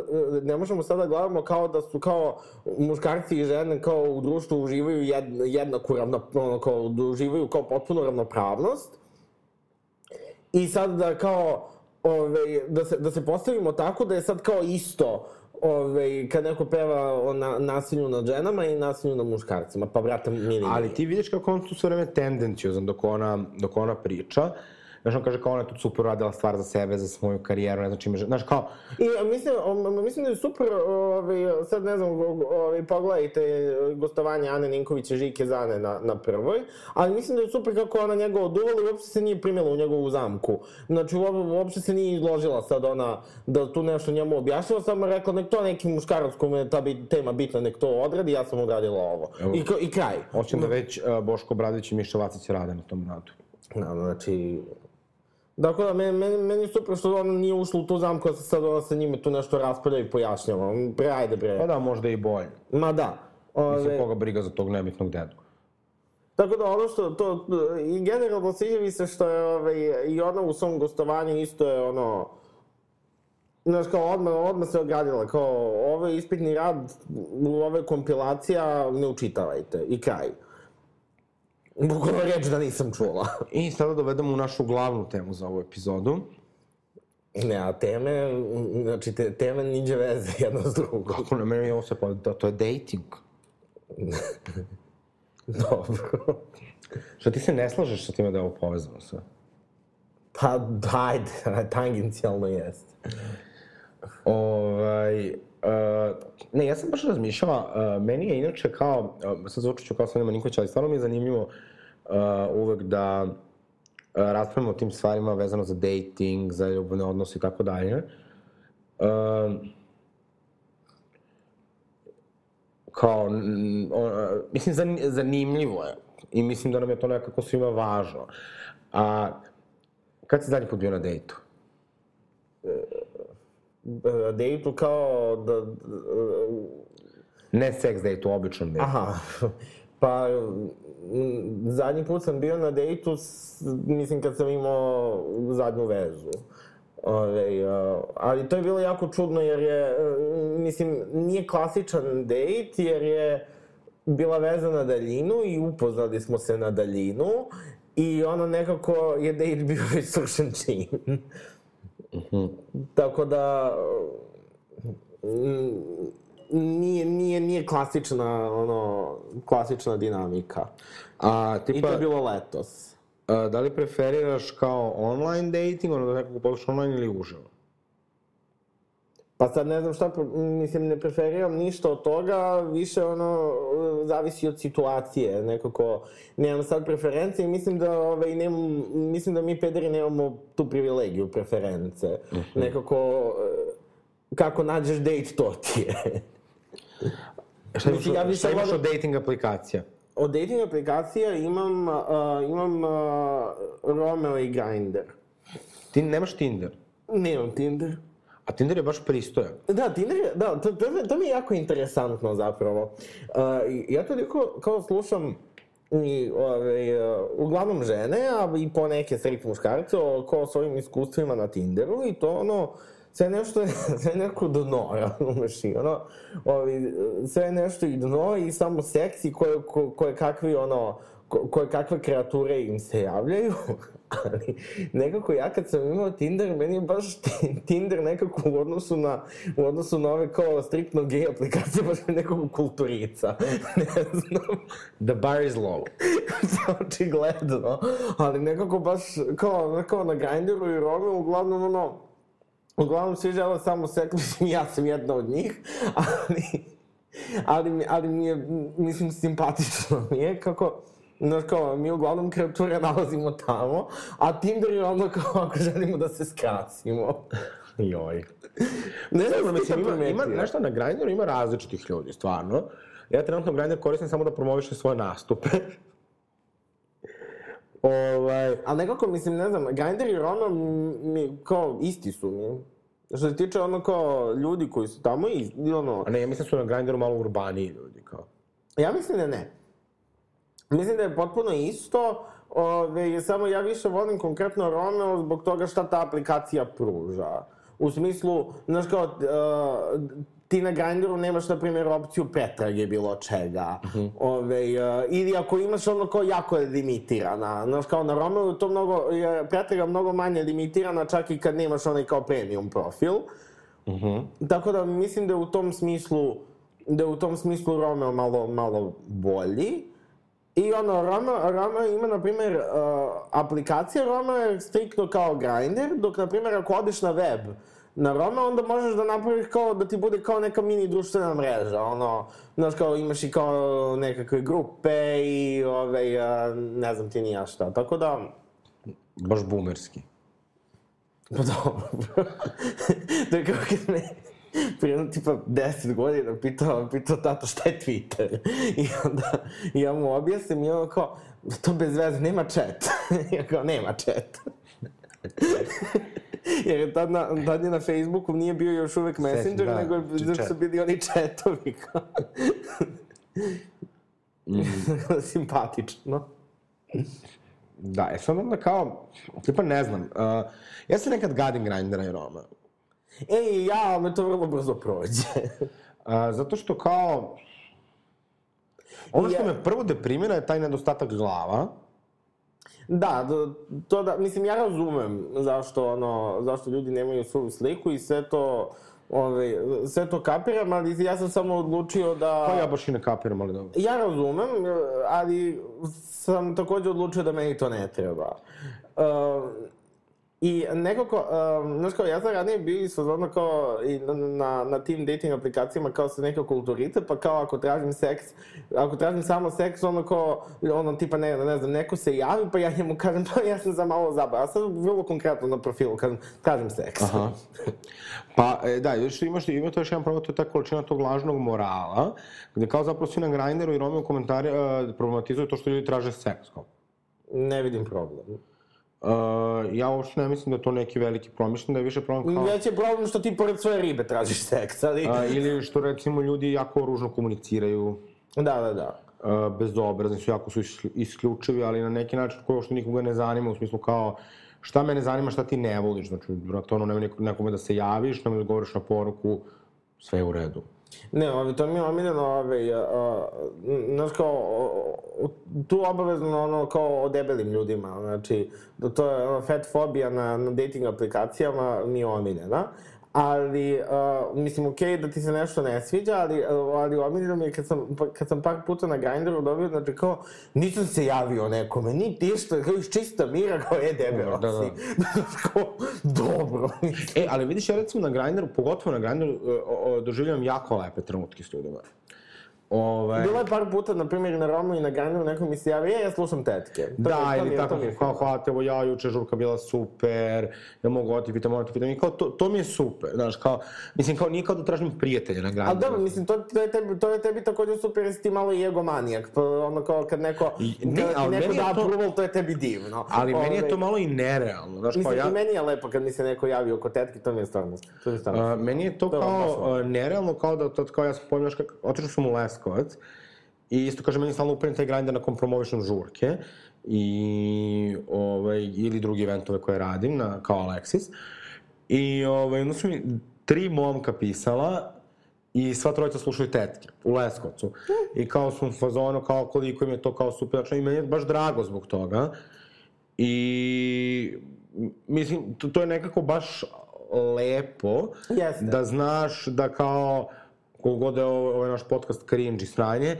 [SPEAKER 4] ne možemo sada da gledamo kao da su kao muškarci i žene kao u društvu uživaju jed, jednaku ravno, ono, kao da uživaju kao potpuno ravnopravnost. I sad da kao, ove, da, se, da se postavimo tako da je sad kao isto ove, kad neko peva o na, nasilju nad ženama i nasilju nad muškarcima, pa brate, mini.
[SPEAKER 3] Ali ti vidiš kako on tu sve vreme tendencijozan dok ona, dok ona priča. Znaš, on kaže kao ona je tu super radila stvar za sebe, za svoju karijeru, ne znam čime, znaš, kao...
[SPEAKER 4] I mislim, mislim da je super, ovaj, sad ne znam, ovaj, pogledajte gostovanje Ane Ninkovića Žike Zane na, na prvoj, ali mislim da je super kako ona njega oduvala i uopšte se nije primila u njegovu zamku. Znači, uopšte se nije izložila sad ona da tu nešto njemu objašnjava, samo rekla nek to neki muškarac kome je ta bit, tema bitna, nek to odradi, ja sam odradila ovo.
[SPEAKER 3] Evo.
[SPEAKER 4] I, I kraj.
[SPEAKER 3] Hoćem da već uh, Boško Bradović i Miša Vacić rade na tom radu.
[SPEAKER 4] No, znači, Dakle, da, meni, meni, meni je super što ona nije ušla u tu zamku, da se sad ona sa njime tu nešto raspravlja i pojašnjava. Bre, ajde bre.
[SPEAKER 3] Pa da, možda i bolje.
[SPEAKER 4] Ma da.
[SPEAKER 3] Mislim,
[SPEAKER 4] Ove,
[SPEAKER 3] koga briga za tog nebitnog dedu.
[SPEAKER 4] tako da ono što, to, i generalno sviđa mi se što je, ove, i ona u svom gostovanju isto je ono, Znaš, kao odmah, odmah se ogradila, kao, ovo je ispitni rad, ove kompilacija, ne učitavajte, i kraj. Bukvalno reč da nisam čula.
[SPEAKER 3] I sada dovedemo u našu glavnu temu za ovu epizodu.
[SPEAKER 4] Ne, a teme, znači te, teme niđe veze jedno s drugom.
[SPEAKER 3] Kako na meni ovo se pa, da, to je dating.
[SPEAKER 4] Dobro.
[SPEAKER 3] Što ti se ne slažeš sa time da je ovo povezano sve?
[SPEAKER 4] Pa, ajde, tangencijalno jeste.
[SPEAKER 3] Ovaj, uh, ne, ja sam baš razmišljala, uh, meni je inače kao, uh, sad zvučit ću kao Sonja Maninković, ali stvarno mi je zanimljivo uh, uvek da uh, raspravimo o tim stvarima vezano za dating, za ljubavne odnose i tako dalje. Uh, kao, n- o, uh, mislim, zan, zanimljivo je. I mislim da nam je to nekako svima važno. A, kad si zadnji put bio na dejtu?
[SPEAKER 4] Dejtu kao da...
[SPEAKER 3] Ne seks dejtu, običan dejtu.
[SPEAKER 4] Aha, pa zadnji put sam bio na dejtu, mislim kad sam imao zadnju vezu. Ove, ali to je bilo jako čudno jer je, mislim, nije klasičan dejt jer je bila veza na daljinu i upoznali smo se na daljinu i ono nekako je dejt bio već svršen čin. Tako da mm, nije, nije, nije klasična, ono, klasična dinamika.
[SPEAKER 3] A,
[SPEAKER 4] I
[SPEAKER 3] tipa,
[SPEAKER 4] to je bilo letos.
[SPEAKER 3] a, da li preferiraš kao online dating, ono da nekako podaš online ili uživo?
[SPEAKER 4] Pa sad ne znam šta, mislim, ne preferiram ništa od toga, više ono, zavisi od situacije, nekako, nemam sad preferencije i mislim da, ovaj, nemam, mislim da mi pederi nemamo tu privilegiju preference. Nekako, eh, kako nađeš date, to ti je.
[SPEAKER 3] Šta imaš,
[SPEAKER 4] Mislim, ja
[SPEAKER 3] šta imaš od dating aplikacija?
[SPEAKER 4] Od dating aplikacija imam, uh, imam uh, Romeo i Grindr.
[SPEAKER 3] Ti nemaš Tinder,
[SPEAKER 4] Nemam Tinder.
[SPEAKER 3] A Tinder je baš pristojan.
[SPEAKER 4] Da, Tinder je, da, to, to, to mi je jako interesantno zapravo. Uh, ja toliko kao slušam i, ove, uh, uglavnom žene, a i po neke straight muškarce o svojim iskustvima na Tinderu i to ono, sve nešto sve neko dno, razumeš i ono, ovi, sve je nešto i dno i samo seksi koje, ko, koje kakvi ono, ko, koje kakve kreature im se javljaju, ali nekako ja kad sam imao Tinder, meni je baš Tinder nekako u odnosu na, u odnosu na ove kao striktno gej aplikacije, baš nekako kulturica, ne znam,
[SPEAKER 3] The bar is low.
[SPEAKER 4] očigledno, ali nekako baš kao, kao na Grindru i Romeo, uglavnom ono, uglavnom svi žele samo seks, mislim ja sam jedna od njih, ali, ali, ali mi je, mislim, simpatično mi je kako, Znaš kao, mi uglavnom kreature nalazimo tamo, a Tinder je ono kao ako želimo da se skrasimo.
[SPEAKER 3] Joj.
[SPEAKER 4] Ne znam,
[SPEAKER 3] Dobro, mislim, ima, ima, šta, na Grindru ima različitih ljudi, stvarno. Ja trenutno Grindr koristim samo da promovišem svoje nastupe. ovaj,
[SPEAKER 4] Ali nekako, mislim, ne znam, Grindr i Roma mi, kao, isti su mi. Što se tiče ono kao ljudi koji su tamo i, i ono,
[SPEAKER 3] a ne, ja mislim da su na Grindru malo urbaniji ljudi, kao.
[SPEAKER 4] ja mislim da ne. Mislim da je potpuno isto, ove, samo ja više volim konkretno Romeo zbog toga šta ta aplikacija pruža. u smislu, znaš kao, uh, ti na Grindru nemaš, na primjer, opciju pretrage bilo čega. Uh -huh. Ove, uh, ili ako imaš ono kao jako je limitirana. Znaš, kao na Romeo to mnogo, je pretraga mnogo manje limitirana, čak i kad nemaš onaj kao premium profil. Uh -huh. Tako da mislim da je u tom smislu, da je u tom smislu Romeo malo, malo bolji. I ono, Roma, Roma ima, na primjer, uh, aplikacija Roma je striktno kao grinder, dok, na primjer, ako odeš na web, na Roma, onda možeš da napraviš kao, da ti bude kao neka mini društvena mreža, ono, znaš, kao imaš i kao nekakve grupe i, ove, uh, ne znam ti nija šta, tako da...
[SPEAKER 3] Baš bumerski.
[SPEAKER 4] Pa dobro. to je kao kad me, prije tipa 10 godina pitao, pitao tata šta je Twitter. I onda ja mu objasnim i on kao, to bez veze, nema chat. ja kao, nema chat. Jer tad, na, tad je na Facebooku nije bio još uvek Messenger, da, nego da su bili oni chatovi. mm. Simpatično.
[SPEAKER 3] Da, e sad onda kao, tipa ne znam, uh, ja se nekad gadim grindera i Roma.
[SPEAKER 4] Ej, ja, ali me to vrlo brzo prođe.
[SPEAKER 3] A, zato što kao... Ono što me prvo deprimira je taj nedostatak glava.
[SPEAKER 4] Da, to da, mislim, ja razumem zašto, ono, zašto ljudi nemaju svoju sliku i sve to, ove, sve to kapiram, ali ja sam samo odlučio da...
[SPEAKER 3] Pa ja baš i ne kapiram, ali dobro.
[SPEAKER 4] Ja razumem, ali sam takođe odlučio da meni to ne treba. Uh, I nekako, um, znaš kao, ja sam ranije bio izfazono kao i na, na, na tim dating aplikacijama kao sa neka kulturice, pa kao ako tražim seks, ako tražim samo seks, ono kao, ono tipa ne, ne znam, neko se javi, pa ja njemu kažem, pa ja sam za malo zabava. Ja sam vrlo konkretno na profilu kažem, tražim seks. Aha.
[SPEAKER 3] Pa, e, da, još imaš, ima to još jedan problem, to je ta količina tog lažnog morala, gde kao zapravo svi na Grindru i Romeo komentari uh, problematizuju to što ljudi traže seks. Kao.
[SPEAKER 4] Ne vidim problem.
[SPEAKER 3] Uh, ja uopšte ne mislim da to neki veliki promišljen, da je više problem kao...
[SPEAKER 4] Već je problem što ti pored svoje ribe tražiš seks, ali...
[SPEAKER 3] Uh, ili što recimo ljudi jako ružno komuniciraju.
[SPEAKER 4] Da, da, da.
[SPEAKER 3] Uh, bezobrazni su, jako su isključivi, ali na neki način koji što nikoga ne zanima, u smislu kao šta me ne zanima, šta ti ne voliš, znači, brate, ono, nema nekome da se javiš, nema da govoriš na poruku, sve je u redu.
[SPEAKER 4] Ne, ovi, to mi je omiljeno, ove, a, znaš kao, tu obavezno ono kao o debelim ljudima, znači, da to je ono, fat fobija na, na dating aplikacijama mi je omiljena ali, uh, mislim, okej okay, da ti se nešto ne sviđa, ali, uh, ali omiljeno mi je kad sam, kad sam par puta na Grindru dobio, znači kao, nisam se javio nekome, ni ti što, kao iz čista mira, kao, e, debelo da, da. si. kao, dobro.
[SPEAKER 3] e, ali vidiš, ja recimo na Grindru, pogotovo na Grindru, uh, doživljam jako lepe trenutke s ljudima.
[SPEAKER 4] Ovaj... Bilo je par puta, na primjer, na Romu i na Ganju, neko mi se javi, e, ja slušam tetke.
[SPEAKER 3] To da, je, ili tako, kao, hvala te, evo ja, juče žurka bila super, ja mogu oti pitam, mogu ti pitam, i kao, to, to mi je super, znaš, kao, mislim, kao, nije kao da tražim prijatelja na Ganju.
[SPEAKER 4] Ali dobro, mislim, to, to, je tebi, to je tebi takođe super, jer si ti malo i egomanijak, pa ono kao, kad neko, I, ne, kad ti neko da to... approval, to je tebi divno.
[SPEAKER 3] Ali Ove, meni je to malo i nerealno, znaš,
[SPEAKER 4] mislim,
[SPEAKER 3] kao ja...
[SPEAKER 4] i meni je lepo kad mi se neko javi oko tetke, to mi je stvarno, to mi je stvarno.
[SPEAKER 3] Uh, meni je to, to kao, uh, nerealno, kao da, to, kao ja sam pojmio, znaš, otišao sam u Leskovac, I isto kaže, meni stalno uprem taj grinder na kom promovišem žurke i, ovaj, ili drugi eventove koje radim na, kao Alexis. I ovaj, onda su mi tri momka pisala i sva trojica slušaju tetke u Leskovcu. I kao su u fazonu, kao koliko im je to kao super, znači i meni je baš drago zbog toga. I mislim, to, to je nekako baš lepo
[SPEAKER 4] Jeste.
[SPEAKER 3] da znaš da kao kogod je ovaj naš podcast cringe i sranje,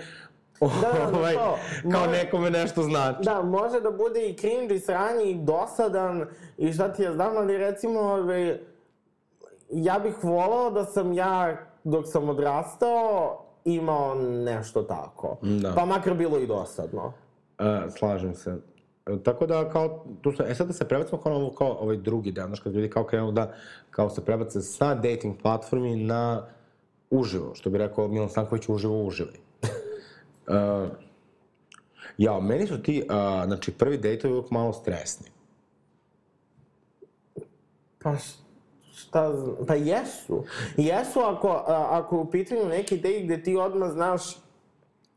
[SPEAKER 4] Da, da,
[SPEAKER 3] ovaj, to. kao može, nekome nešto znači.
[SPEAKER 4] Da, može da bude i cringe i sranje i dosadan i šta ti ja znam, ali recimo, ovaj, ja bih volao da sam ja, dok sam odrastao, imao nešto tako. Da. Pa makar bilo i dosadno.
[SPEAKER 3] E, slažem se. E, tako da, kao, tu se, e sad da se prebacimo kao, ovo, kao ovaj drugi dan, znaš, kad ljudi kao krenu da, kao se prebace sa dating platformi na uživo, što bi rekao Milan Stanković, uživo uživaj. Uh, ja, meni su ti, uh, znači, prvi dejtovi uvijek malo stresni.
[SPEAKER 4] Pa šta, pa jesu. Jesu ako, a, ako u pitanju neki dejt gde ti odmah znaš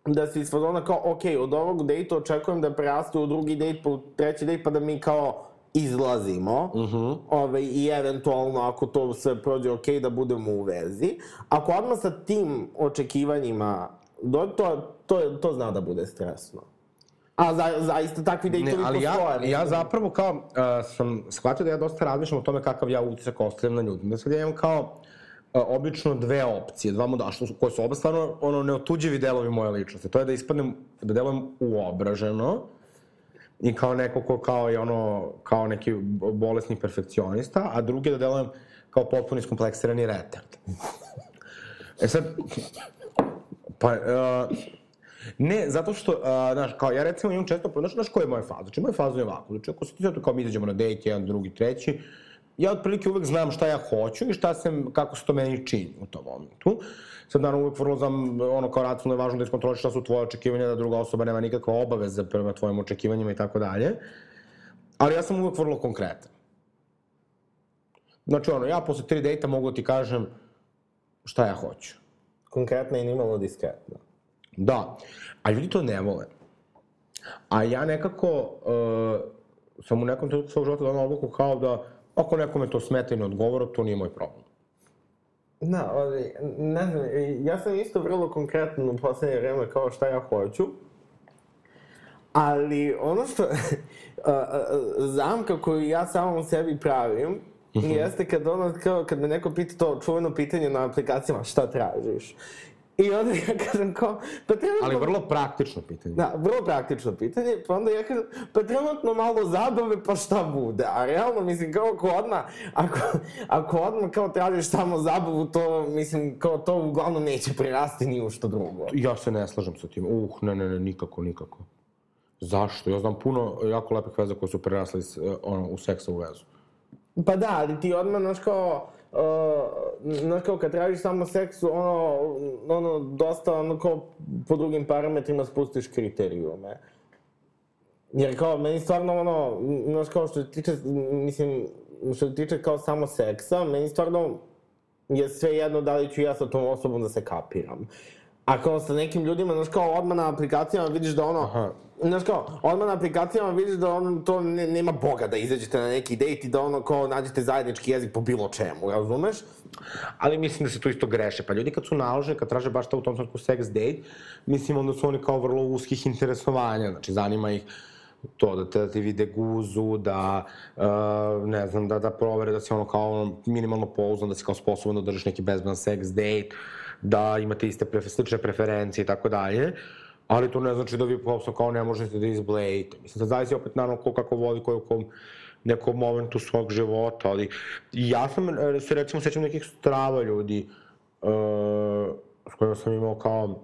[SPEAKER 4] da si iz fazona kao, ok, od ovog dejta očekujem da preraste u drugi dejt, pa u treći dejt, pa da mi kao izlazimo, uh -huh. ove, i eventualno ako to sve prođe ok, da budemo u vezi. Ako odmah sa tim očekivanjima, do, to, to, to zna da bude stresno. A za, zaista takvi dejtovi
[SPEAKER 3] ne, ali ja, ja zapravo kao uh, sam shvatio da ja dosta razmišljam o tome kakav ja utisak ostavljam na ljudima. Da sad ja imam kao uh, obično dve opcije, dva modela, što su, koje su oba stvarno ono, neotuđivi delovi moje ličnosti. To je da ispadnem, da delujem uobraženo i kao neko ko kao je ono, kao neki bolesni perfekcionista, a drugi da delujem kao potpuno iskompleksirani retard. e sad, pa, uh, Ne, zato što, uh, znaš, kao ja recimo imam često, znaš, znaš koja je moja faza? Znači, moja faza je ovako, znači, ako se ti zato kao mi izađemo na dejt, jedan, drugi, treći, ja otprilike uvek znam šta ja hoću i šta se, kako se to meni čini u tom momentu. Sad, naravno, uvek vrlo znam, ono, kao racionalno je važno da iskontroliš šta su tvoje očekivanja, da druga osoba nema nikakva obaveza prema tvojim očekivanjima i tako dalje. Ali ja sam uvek vrlo konkretan. Znači, ono, ja posle tri dejta mogu da ti kažem šta ja hoću.
[SPEAKER 4] Konkretno i nimalo diskretno.
[SPEAKER 3] Da, a ljudi to ne vole. A ja nekako uh, sam u nekom trenutku svog života donao odluku kao da ako nekome to smeta i ne odgovora, to nije moj problem.
[SPEAKER 4] Da, ali, ne znam, ja sam isto vrlo konkretno u poslednje vreme kao šta ja hoću. Ali ono što, zamka koju ja samom sebi pravim, mm -hmm. jeste kad ono, kao, kad me neko pita to čuveno pitanje na aplikacijama, šta tražiš? I onda ja kažem kao, pa trenutno...
[SPEAKER 3] Ali vrlo praktično pitanje.
[SPEAKER 4] Da, vrlo praktično pitanje, pa onda ja kažem, pa trenutno malo zabave, pa šta bude? A realno, mislim, kao ako odmah, ako, ako odmah kao tražiš samo zabavu, to, mislim, kao to uglavnom neće prerasti ni u što drugo.
[SPEAKER 3] Ja se ne slažem sa tim. Uh, ne, ne, ne, nikako, nikako. Zašto? Ja znam puno jako lepih veza koje su prerasli s, ono, u seksa u vezu.
[SPEAKER 4] Pa da, ali ti odmah, znaš, kao, znaš kao kad tražiš samo seksu, ono, ono, dosta, ono, kao po drugim parametrima spustiš kriterijume. Jer kao, meni stvarno, ono, znaš kao što tiče, mislim, što se tiče kao samo seksa, meni stvarno je sve jedno da li ću ja sa tom osobom da se kapiram. A kao sa nekim ljudima, znaš kao, odmah na aplikacijama vidiš da ono, Aha. znaš kao, odmah na aplikacijama vidiš da ono, to ne, nema boga da izađete na neki dejt i da ono kao nađete zajednički jezik po bilo čemu, razumeš?
[SPEAKER 3] Ali mislim da se tu isto greše. Pa ljudi kad su naloženi, kad traže baš ta u tom trenutku sex date, mislim onda su oni kao vrlo uskih interesovanja, znači zanima ih to da te, da ti vide guzu, da, uh, ne znam, da, da provere da si ono kao minimalno pouzdan, da si kao sposoban da držiš neki bezbedan sex date, da imate iste prefe, slične preferencije i tako dalje, ali to ne znači da vi prosto kao ne možete da izblejite. Mislim, da zavisi opet naravno ko kako voli, ko je u kom nekom momentu svog života, ali ja sam se recimo sećam nekih strava ljudi uh, s kojima sam imao kao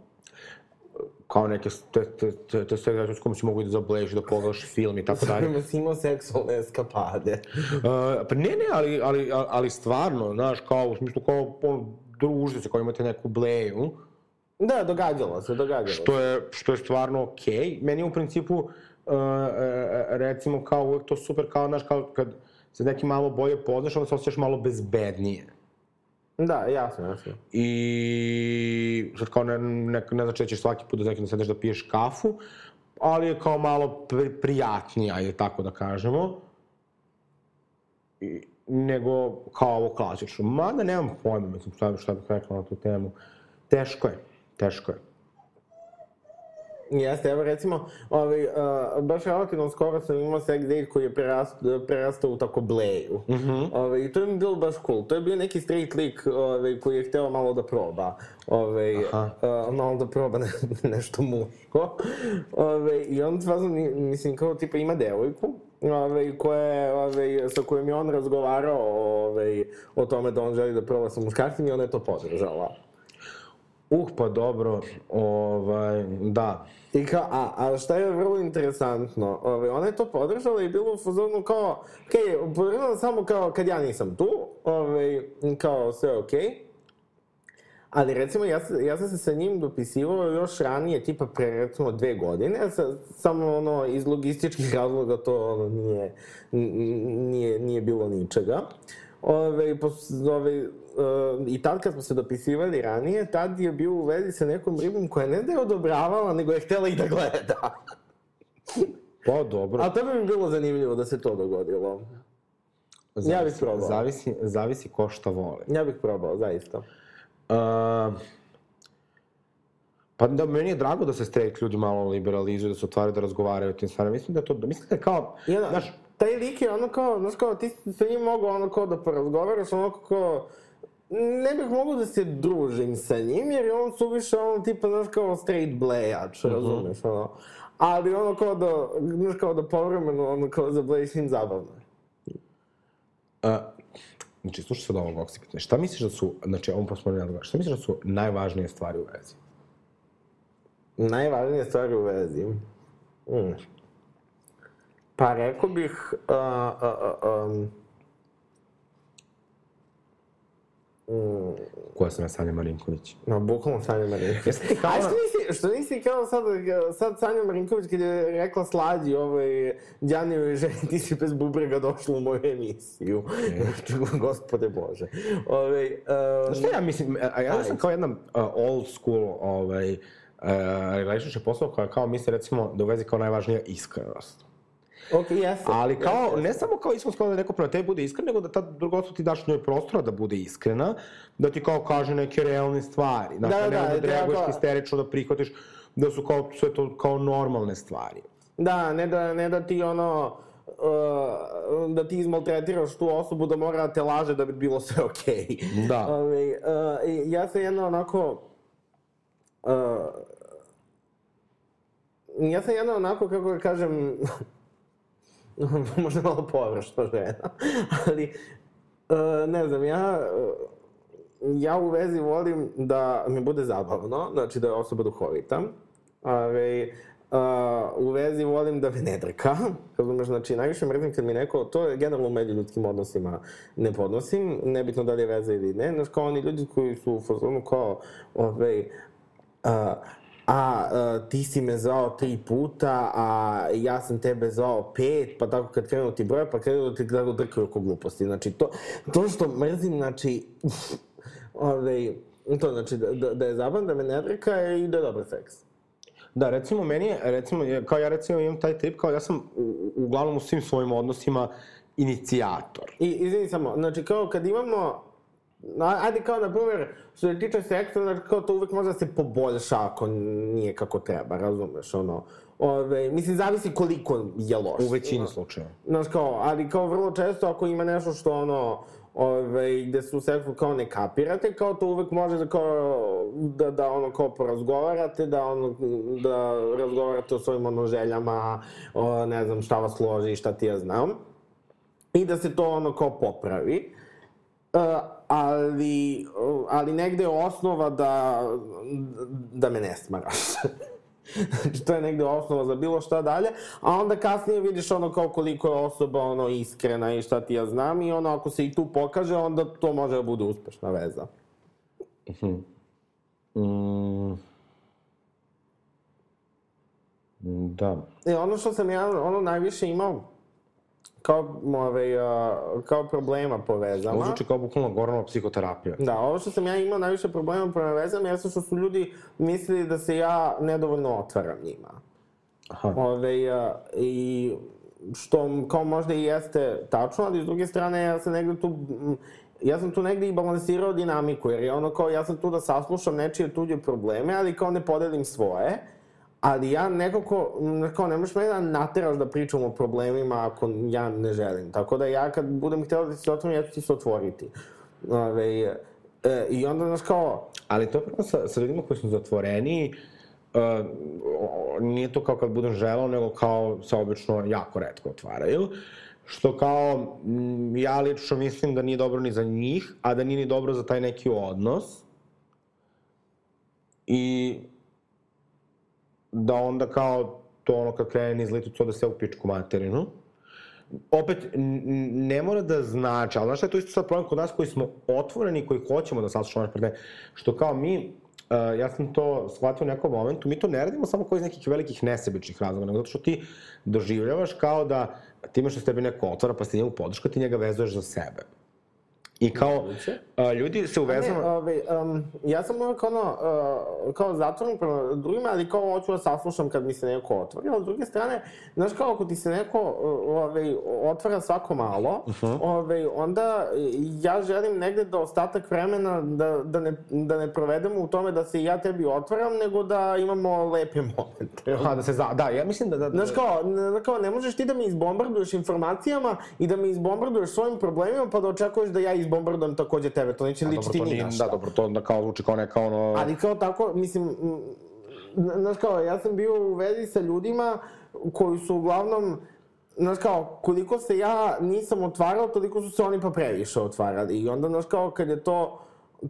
[SPEAKER 3] kao neke te, te, te, te sve s kojima si mogu da zableži, da pogledaš film i tako dalje. S
[SPEAKER 4] kojima si imao seksualne eskapade.
[SPEAKER 3] uh, pa ne, ne, ali, ali, ali stvarno, znaš, kao u smislu kao on, družite se, kao imate neku bleju.
[SPEAKER 4] Da, događalo se, događalo se.
[SPEAKER 3] Što je, što je stvarno okej. Okay. Meni je u principu, uh, recimo, kao uvek to super, kao, znaš, kao kad se neki malo bolje poznaš, onda se osjećaš malo bezbednije.
[SPEAKER 4] Da, jasno, jasno.
[SPEAKER 3] I sad kao ne, ne, ne znači da ćeš svaki put da nekim sedeš da piješ kafu, ali je kao malo pri, prijatnije, ajde tako da kažemo. I, nego kao ovo klasično. Mada nemam pojma, mislim, šta, šta bih rekla na tu temu. Teško je, teško je.
[SPEAKER 4] Jeste, evo recimo, ovaj, uh, baš relativno skoro sam imao sex date koji je prerastao, prerastao u tako bleju. Mm -hmm. ovaj, I to je mi bilo baš cool. To je bio neki straight lik ovaj, koji je hteo malo da proba. Ovaj, uh, malo da proba ne, nešto muško. Ovaj, I on stvarno, mislim, kao tipa ima devojku ovaj, koje, ovaj, sa kojim je on razgovarao ovaj, o tome da on želi da proba sa muškarcima i ona je to podržala.
[SPEAKER 3] Uh, pa dobro, ovaj, da.
[SPEAKER 4] I kao, a, a šta je vrlo interesantno, ovaj, ona je to podržala i bilo u fazonu kao, okej, okay, podržala samo kao kad ja nisam tu, ovaj, kao sve okej. Okay. Ali recimo, ja, ja sam se sa njim dopisivao još ranije, tipa pre recimo dve godine, sa, samo ono, iz logističkih razloga to ono, nije, nije, nije bilo ničega. Ove, pos, ove, uh, I tad kad smo se dopisivali ranije, tad je bio u vezi sa nekom ribom koja ne da je odobravala, nego je htela i da gleda.
[SPEAKER 3] Pa dobro.
[SPEAKER 4] Ali to bi mi bilo zanimljivo da se to dogodilo. ja bih probao.
[SPEAKER 3] Zavisi, zavisi ko šta voli.
[SPEAKER 4] Ja bih probao, zaista.
[SPEAKER 3] Uh, pa da, meni je drago da se straight ljudi malo liberalizuju, da se otvaraju da razgovaraju o tim stvarima. Mislim da to, mislim da je kao,
[SPEAKER 4] ono,
[SPEAKER 3] znaš,
[SPEAKER 4] taj lik je ono kao, znaš kao, ti sa njim mogu ono kao da porazgovaraš, ono kao, ne bih mogu da se družim sa njim, jer je on suviše ono tipa, znaš kao straight blejač,
[SPEAKER 3] Mhm.
[SPEAKER 4] razumeš, ono. Ali ono kao da, znaš kao da povremeno ono kao zablejiš s njim zabavno. je.
[SPEAKER 3] Znači, slušaj sad ovog pitanje. Šta misliš da su, znači, ovom posmo ne šta misliš da su najvažnije stvari u vezi?
[SPEAKER 4] Najvažnije stvari u vezi. Mm. Pa rekao bih, uh, uh, um, mm,
[SPEAKER 3] Koja sam ja Sanja Marinković?
[SPEAKER 4] Ma, bukvalno Sanja Marinković.
[SPEAKER 3] Jesi ti kao
[SPEAKER 4] A što nisi, što nisi kao sad, sad Sanja Marinković kad je rekla slađi ovaj, Đanijoj ženi, ti si bez bubrega došla u moju emisiju. Znači, gospode Bože. Ove, um,
[SPEAKER 3] Znaš šta ja mislim, a ja sam kao jedna uh, old school ovaj, uh, relationship osoba koja kao misli recimo da u vezi kao najvažnija iskrenost.
[SPEAKER 4] Ok, jeste.
[SPEAKER 3] Ali kao,
[SPEAKER 4] Jeste.
[SPEAKER 3] ne samo kao iskrenost kao da neko prema tebi bude iskren, nego da ta druga osoba ti daš njoj prostora da bude iskrena, da ti kao kaže neke realne stvari. Znaš,
[SPEAKER 4] Da,
[SPEAKER 3] da,
[SPEAKER 4] da, da,
[SPEAKER 3] da
[SPEAKER 4] treba
[SPEAKER 3] reaguješ
[SPEAKER 4] kao-
[SPEAKER 3] histerično, da prihvatiš da su kao sve to kao normalne stvari.
[SPEAKER 4] Da, ne da, ne da ti ono, uh, da ti izmaltretiraš tu osobu da mora da te laže da bi bilo sve okej.
[SPEAKER 3] Da.
[SPEAKER 4] Ove, uh, ja sam jedno onako... Uh, ja sam jedno onako, kako da kažem, možda malo površno žena, ali uh, ne znam, ja, ja u vezi volim da mi bude zabavno, znači da je osoba duhovita, Ove, uh, u vezi volim da me ne drka, razumeš, znači najviše mrzim kad mi neko, to je generalno u međuljudskim odnosima ne podnosim, nebitno da li je veza ili ne, znaš kao oni ljudi koji su u fazonu kao, ove, uh, a, uh, ti si me zvao tri puta, a ja sam tebe zvao pet, pa tako kad krenu ti broje, pa krenu da ti gledaju drkaju oko gluposti. Znači, to, to što mrzim, znači, ove, to znači da, da, da je zabavan, da me ne drka i da je dobar seks.
[SPEAKER 3] Da, recimo meni je, recimo, kao ja recimo imam taj trip, kao ja sam u, uglavnom u svim svojim odnosima inicijator.
[SPEAKER 4] I, izvini samo, znači kao kad imamo, ajde kao na primjer, što se tiče seksa, znači kao to uvek može da se poboljša ako nije kako treba, razumeš, ono, Ove, mislim, zavisi koliko je loš.
[SPEAKER 3] U većini slučajeva.
[SPEAKER 4] Znaš kao, ali kao vrlo često ako ima nešto što ono, ove, gde se u seksu kao ne kapirate, kao to uvek može da kao, da, da ono kao porazgovarate, da ono, da razgovarate o svojim ono željama, o, ne znam šta vas loži, šta ti ja znam. I da se to ono kao popravi. Uh, ali, ali negde je osnova da, da me ne smaraš. znači, to je negde osnova za bilo šta dalje, a onda kasnije vidiš ono kao koliko je osoba ono iskrena i šta ti ja znam i ono ako se i tu pokaže, onda to može da bude uspešna veza.
[SPEAKER 3] Mm. Da.
[SPEAKER 4] E, ono što sam ja ono najviše imao kao, ovaj, uh, kao problema po vezama.
[SPEAKER 3] Ovo zvuči kao bukvalno Goranova psihoterapija.
[SPEAKER 4] Da, ovo što sam ja imao najviše problema prema vezama jeste što su ljudi mislili da se ja nedovoljno otvaram njima.
[SPEAKER 3] Aha.
[SPEAKER 4] Ove, a, I što kao možda i jeste tačno, ali s druge strane ja sam negde tu, ja sam tu negde i balansirao dinamiku, jer je ono kao ja sam tu da saslušam nečije tuđe probleme, ali kao ne podelim svoje. Ali ja nekako, m, kao ne možeš mene da nateraš da pričam o problemima ako ja ne želim. Tako da ja kad budem hteo da ti se otvorim, ja ću ti se otvoriti. Ove, e, I onda, znaš, kao,
[SPEAKER 3] Ali to je prvo sa, sa ljudima koji su zatvoreniji, uh, o- nije to kao kad budem želao, nego kao se obično jako redko otvaraju. Što kao, mm, ja lično mislim da nije dobro ni za njih, a da nije ni dobro za taj neki odnos. I da onda kao to ono kad krene niz litu, to da se u pičku materinu. Opet, ne mora da znači, ali znaš šta je to isto sad problem kod nas koji smo otvoreni, koji hoćemo da saslušamo naš partner, što kao mi, uh, ja sam to shvatio u nekom momentu, mi to ne radimo samo kao iz nekih velikih nesebičnih razloga, nego zato što ti doživljavaš kao da time što se tebi neko otvara, pa si njemu podrška, ti njega vezuješ za sebe. I kao, a, ljudi se u
[SPEAKER 4] Ne,
[SPEAKER 3] vezama...
[SPEAKER 4] ovaj, um, ja sam uvek ono, uh, kao zatvoren prema drugima, ali kao hoću da saslušam kad mi se neko otvori, ali s druge strane, znaš kao ako ti se neko uh, ovaj, otvara svako malo, uh -huh. ovaj, onda ja želim negde da ostatak vremena da, da, ne, da ne provedemo u tome da se ja tebi otvaram, nego da imamo lepe momente.
[SPEAKER 3] Aha, da se za... Da, ja mislim da... da, da...
[SPEAKER 4] Znaš kao, ne, kao, ne možeš ti da me izbombarduješ informacijama i da me izbombarduješ svojim problemima pa da očekuješ da ja izbombardujem takođe tebe, to neće ličiti ni
[SPEAKER 3] nije, da, dobro, to onda kao zvuči kao neka ono...
[SPEAKER 4] Ali kao tako, mislim, znaš kao, ja sam bio u vezi sa ljudima koji su uglavnom, znaš kao, koliko se ja nisam otvarao, toliko su se oni pa previše otvarali. I onda, znaš kao, kad je to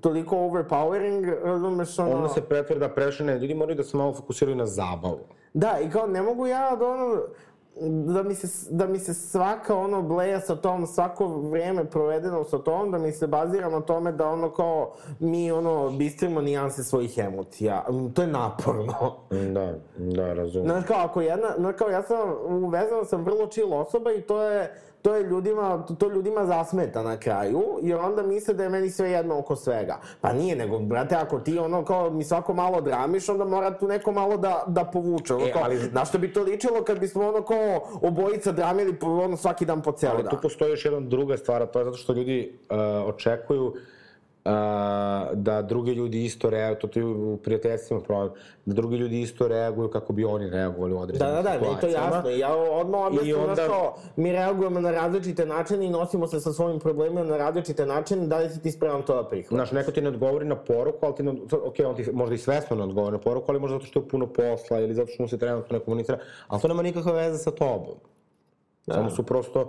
[SPEAKER 4] toliko overpowering, razumeš, ono...
[SPEAKER 3] Onda se pretvori da previše ne, ljudi moraju da se malo fokusiraju na zabavu.
[SPEAKER 4] Da, i kao ne mogu ja da ono, da mi se, da mi se svaka ono bleja sa tom, svako vreme provedeno sa tom, da mi se bazira na tome da ono kao mi ono bistrimo nijanse svojih emocija. Mm, To je naporno.
[SPEAKER 3] Da, da, razumem.
[SPEAKER 4] Znaš kao, ako jedna, znaš kao, ja sam uvezana sam vrlo chill osoba i to je, to je ljudima, to ljudima zasmeta na kraju, jer onda misle da je meni sve jedno oko svega. Pa nije, nego, brate, ako ti ono kao mi svako malo dramiš, onda mora tu neko malo da, da povuče. Ono,
[SPEAKER 3] E,
[SPEAKER 4] kao,
[SPEAKER 3] ali-
[SPEAKER 4] Na što bi to ličilo kad bismo ono kao obojica dramili po, ono svaki dan po ceo dan.
[SPEAKER 3] tu postoji još jedna druga stvar, to je zato što ljudi uh, očekuju uh, da drugi ljudi isto reaguju, to ti u prijateljstvima problem, da drugi ljudi isto reaguju kako bi oni reagovali u
[SPEAKER 4] Da,
[SPEAKER 3] određenim
[SPEAKER 4] da, da, ne, to je jasno. Ja odmah objasnim,
[SPEAKER 3] I
[SPEAKER 4] onda... kao, mi reagujemo na različite načine i nosimo se sa svojim problemima na različite načine, da li si ti spreman to da prihvatiš?
[SPEAKER 3] Znaš, neko ti ne odgovori na poruku, ali ti ne, ok, on ti možda i svesno ne odgovori na poruku, ali možda zato što je puno posla ili zato što mu se trenutno ne komunicira, ali to nema nikakve veze sa tobom. Da. Samo su prosto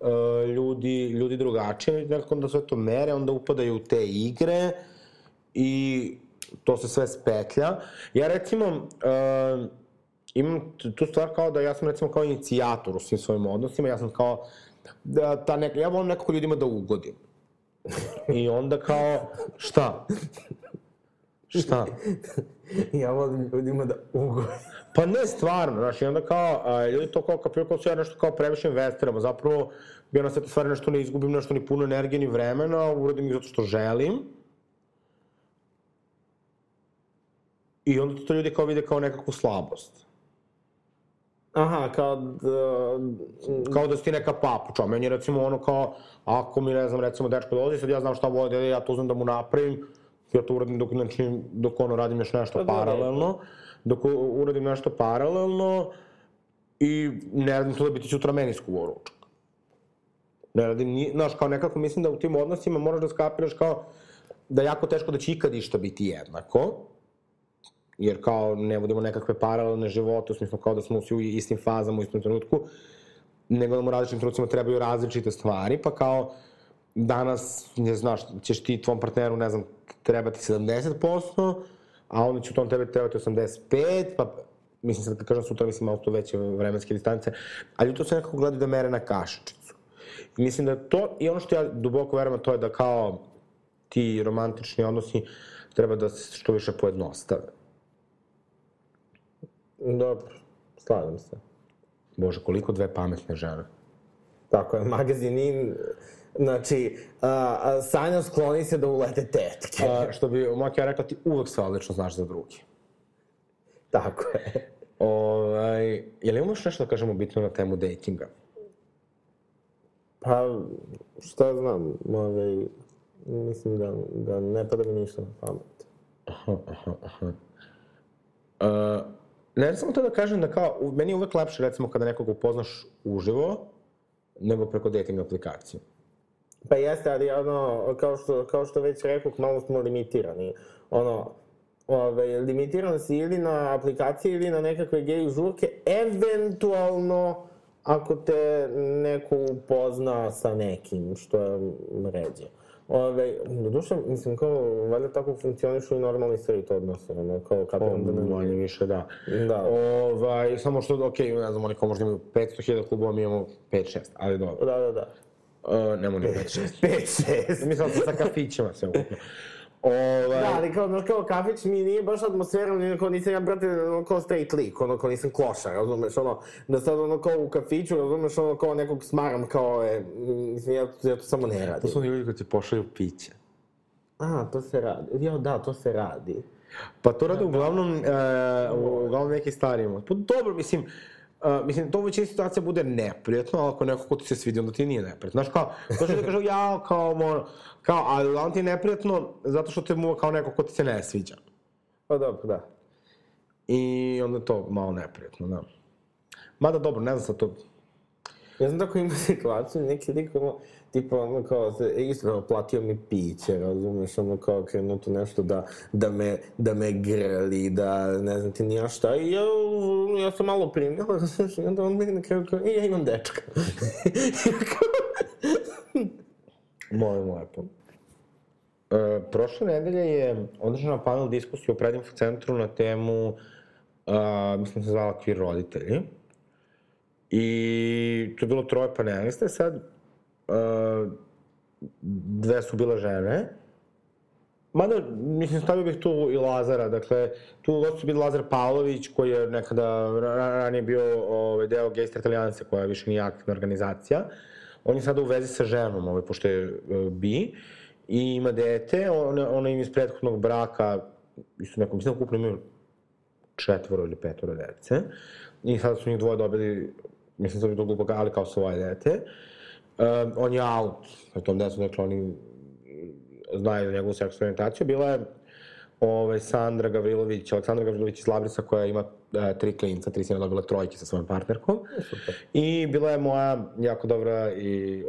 [SPEAKER 3] uh, ljudi, ljudi drugačiji, nekako da sve to mere, onda upadaju u te igre i to se sve spetlja. Ja recimo, uh, imam tu stvar kao da ja sam recimo kao inicijator u svim svojim odnosima, ja sam kao, da, ta nek, ja volim nekako ljudima da ugodim. I onda kao, šta? Šta?
[SPEAKER 4] ja volim ljudima da ugodim.
[SPEAKER 3] Pa ne stvarno, znaš, i onda kao, a, ljudi to kao kapiraju kao su ja nešto kao previše investiram, a zapravo ja na sve te stvari nešto ne izgubim, nešto ni puno energije, ni vremena, uradim ih zato što želim. I onda to ljudi kao vide kao nekakvu slabost.
[SPEAKER 4] Aha, kao da...
[SPEAKER 3] Kao da si ti neka papuča. Meni je recimo ono kao, ako mi ne znam, recimo dečko dolazi, sad ja znam šta jede, ja to znam da mu napravim, ja to uradim dok, znači, dok ono radim još nešto
[SPEAKER 4] Pa
[SPEAKER 3] paralelno, dok uradim nešto paralelno i ne radim to da bi ti sutra meni skuvao ručak. Ne radim, ni, znaš, kao nekako mislim da u tim odnosima moraš da skapiraš kao da je jako teško da će ikad išta biti jednako, jer kao ne vodimo nekakve paralelne živote, u smislu kao da smo svi u istim fazama u istom trenutku, nego nam u različitim trenucima trebaju različite stvari, pa kao danas, ne znaš, ćeš ti tvom partneru, ne znam, trebati 70%, a onda će u tom tebe trebati 85%, pa mislim sad kad kažem sutra, mislim malo to veće vremenske distance, ali to se nekako gledaju da mere na kašičicu. Mislim da to, i ono što ja duboko verujem, to je da kao ti romantični odnosi treba da se što više pojednostave.
[SPEAKER 4] Dobro, slažem se.
[SPEAKER 3] Bože, koliko dve pametne žene.
[SPEAKER 4] Tako je, magazin in, znači, a, a, Sanja skloni se da ulete tetke.
[SPEAKER 3] A, što bi Mokija rekla, ti uvek sve odlično znaš za drugi.
[SPEAKER 4] Tako je.
[SPEAKER 3] Ovaj, je li imaš nešto da kažemo bitno na temu datinga?
[SPEAKER 4] Pa, šta znam, ovaj, mislim da, da ne pada mi ništa na pamet.
[SPEAKER 3] Uh, ne, samo to da kažem da kao, meni je uvek lepše recimo kada nekog upoznaš uživo, nego preko dating aplikacije.
[SPEAKER 4] Pa jeste, ali ono, kao što, kao što već rekao, malo smo limitirani. Ono, ove, limitiran si ili na aplikacije ili na nekakve gej žurke, eventualno ako te neko upozna sa nekim, što je ređe. Ove, doduše, mislim, kao, valjda tako funkcionišu i normalni straight odnosi, ono, kao kapiram da ne...
[SPEAKER 3] Manje više, da.
[SPEAKER 4] Da.
[SPEAKER 3] Ovaj, samo što, ok, ne znam, oni kao možda imaju 500.000 klubova, mi imamo 5-6, ali dobro.
[SPEAKER 4] Da, da, da.
[SPEAKER 3] Uh, nemo ni 5-6.
[SPEAKER 4] 5, 6.
[SPEAKER 3] Mislim da sa kafićima sve ukupno. Ovaj,
[SPEAKER 4] Da, ali kao, znaš, kao kafić mi nije baš atmosfera, ni kao nisam ja, brate, ono, kao straight lik, ono, kao nisam klošar, razumeš, ono, da sad, ono, kao u kafiću, razumeš, ono, kao nekog smaram, kao, e, mislim, ja, ja to samo ne
[SPEAKER 3] To
[SPEAKER 4] radim.
[SPEAKER 3] su oni ljudi koji ti pošalju piće.
[SPEAKER 4] A, to se radi, ja, da, to se radi.
[SPEAKER 3] Pa to rade uglavnom, e, uglavnom neki stariji. Pa dobro, mislim, Uh, mislim, to u većini situacija bude neprijatno, ali ako neko ko ti se svidi, onda ti nije neprijatno. Znaš, kao, to što ti kažu, ja, kao, mora, kao, ali uglavnom ti je neprijatno zato što te mu kao neko ko ti se ne sviđa.
[SPEAKER 4] Pa dobro, da.
[SPEAKER 3] I onda to malo neprijatno, da. Mada dobro, ne znam sad to,
[SPEAKER 4] Ja sam tako imao situaciju, neki lik, ono, tipa, ono, kao, kao, platio mi piće, razumeš, ono, kao, krenuo tu nešto da, da me, da me grli, da, ne znam ti nija šta, i ja, ja sam malo primila, razumeš, i onda on meni na kraju kao, e, ja imam dečka. Kao,
[SPEAKER 3] molim lepo. E, prošle nedelje je održana panel diskusija u predinfo centru na temu, a, mislim se zvala Queer roditelji. I to je bilo troje panelista, sad dve su bile žene. Mada, mislim, stavio bih tu i Lazara, dakle, tu u gostu bili Lazar Pavlović, koji je nekada ra- ra- ranije bio ovaj, deo Gejster Italijance, koja više nije aktivna organizacija. On je sada u vezi sa ženom, ovaj, pošto je uh, bi, i ima dete, ona, ona ima iz prethodnog braka, isto neko, mislim da ukupno imaju četvoro ili petoro dece, i sada su njih dvoje dobili, mislim da bi to glupo, ali kao svoje dete. Um, on je out na tom decu, dakle oni znaju njegovu seksualnu orijentaciju. Bila je ovaj, Sandra Gavrilović, Aleksandra Gavrilović iz Labrisa koja ima e, tri klinca, tri sina dobila trojke sa svojom partnerkom. I bila je moja jako dobra i e,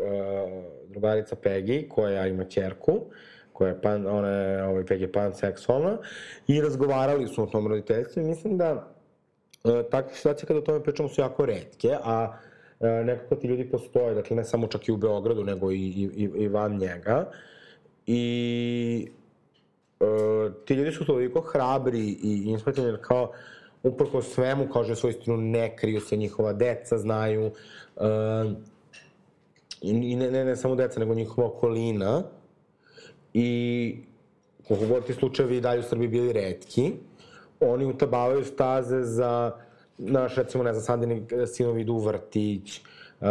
[SPEAKER 3] drugarica Peggy koja ima ćerku koja je pan, ona je, ovaj, Peggy panseksualna i razgovarali su o tom roditeljstvu i mislim da e, takve situacije kada o tome pričamo su jako redke, a e, nekako ti ljudi postoje, dakle ne samo čak i u Beogradu, nego i, i, i, van njega. I e, ti ljudi su toliko hrabri i inspirativni, kao uprko svemu, kaže svoju istinu, ne kriju se njihova deca, znaju, e, i ne, ne, ne samo deca, nego njihova okolina. I koliko god ti slučajevi i dalje u Srbiji bili redki, oni utabavaju staze za, naš, recimo, ne znam, Sandini sinovi idu u vrtić, uh,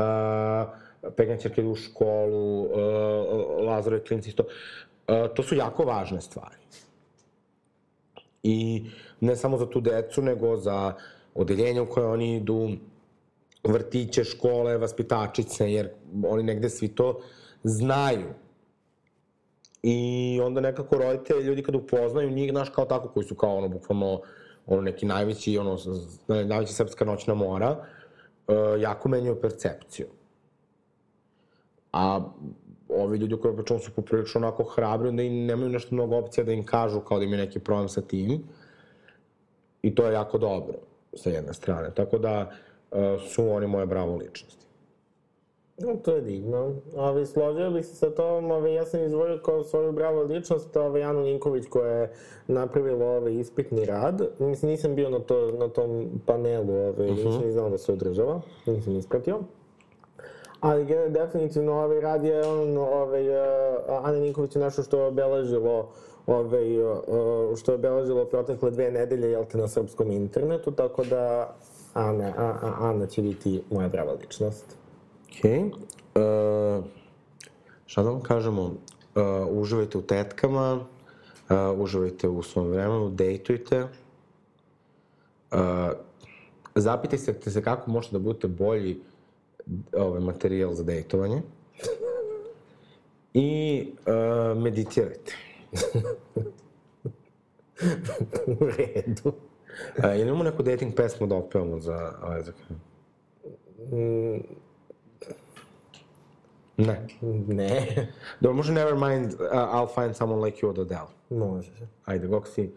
[SPEAKER 3] Pekan čerke idu u školu, uh, Lazarove klinci isto. Uh, to su jako važne stvari. I ne samo za tu decu, nego za odeljenje u koje oni idu, vrtiće, škole, vaspitačice, jer oni negde svi to znaju. I onda nekako roditelji, ljudi kad upoznaju njih, znaš, kao tako, koji su kao ono, bukvalno, ono, neki najveći, ono, najveća srpska noćna mora, uh, jako menjaju percepciju. A ovi ljudi koji pričamo su poprilično onako hrabri, onda i nemaju nešto mnogo opcija da im kažu kao da imaju neki problem sa tim. I to je jako dobro, sa jedne strane. Tako da uh, su oni moje bravo ličnosti.
[SPEAKER 4] No, to je divno. Ovi, složio bih se sa tom, ovi, ja sam izvojio kao svoju bravo ličnost, ovi, Anu Ninković koja je napravila ovaj ispitni rad. Mislim, nisam bio na, to, na tom panelu, ovi, nisam ni znao da se održava, nisam ispratio. Ali definitivno ovaj rad je on, ovaj, uh, Ana Ninković je nešto što je obeležilo ovaj, uh, što je obeležilo protekle dve nedelje, jel te, na srpskom internetu, tako da Ana, a, a, Ana će biti moja brava ličnost.
[SPEAKER 3] Okej. Okay. Uh, šta da vam kažemo? Uh, uživajte u tetkama, uh, uživajte u svom vremenu, dejtujte. Uh, zapitajte se kako možete da budete bolji ovaj, materijal za dejtovanje. I uh, meditirajte.
[SPEAKER 4] U redu.
[SPEAKER 3] Ili imamo neku dating pesmu da otpevamo za ovaj za kraj? Ne.
[SPEAKER 4] Ne.
[SPEAKER 3] Dobro, može Nevermind, uh, I'll find someone like you od Adele.
[SPEAKER 4] Može.
[SPEAKER 3] Ajde, kako si?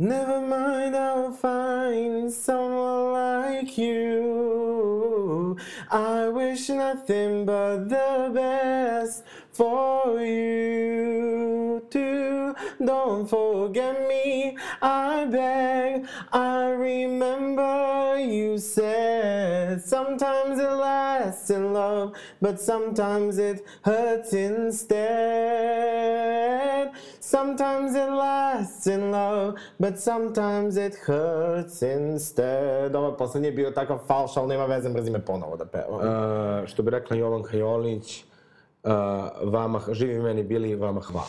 [SPEAKER 4] Never mind, I'll find someone like you. I wish nothing but the best for you too. Don't forget me, I beg. I remember you said sometimes it lasts in love, but sometimes it hurts instead. Sometimes it lasts in love, but sometimes it hurts instead. Ovo poslednji je bio takav falš, ali nema veze, mrzim me ponovo da pevam. Uh, što bi rekla Jovan Kajolić, uh, vama, živi meni bili, vama hvala.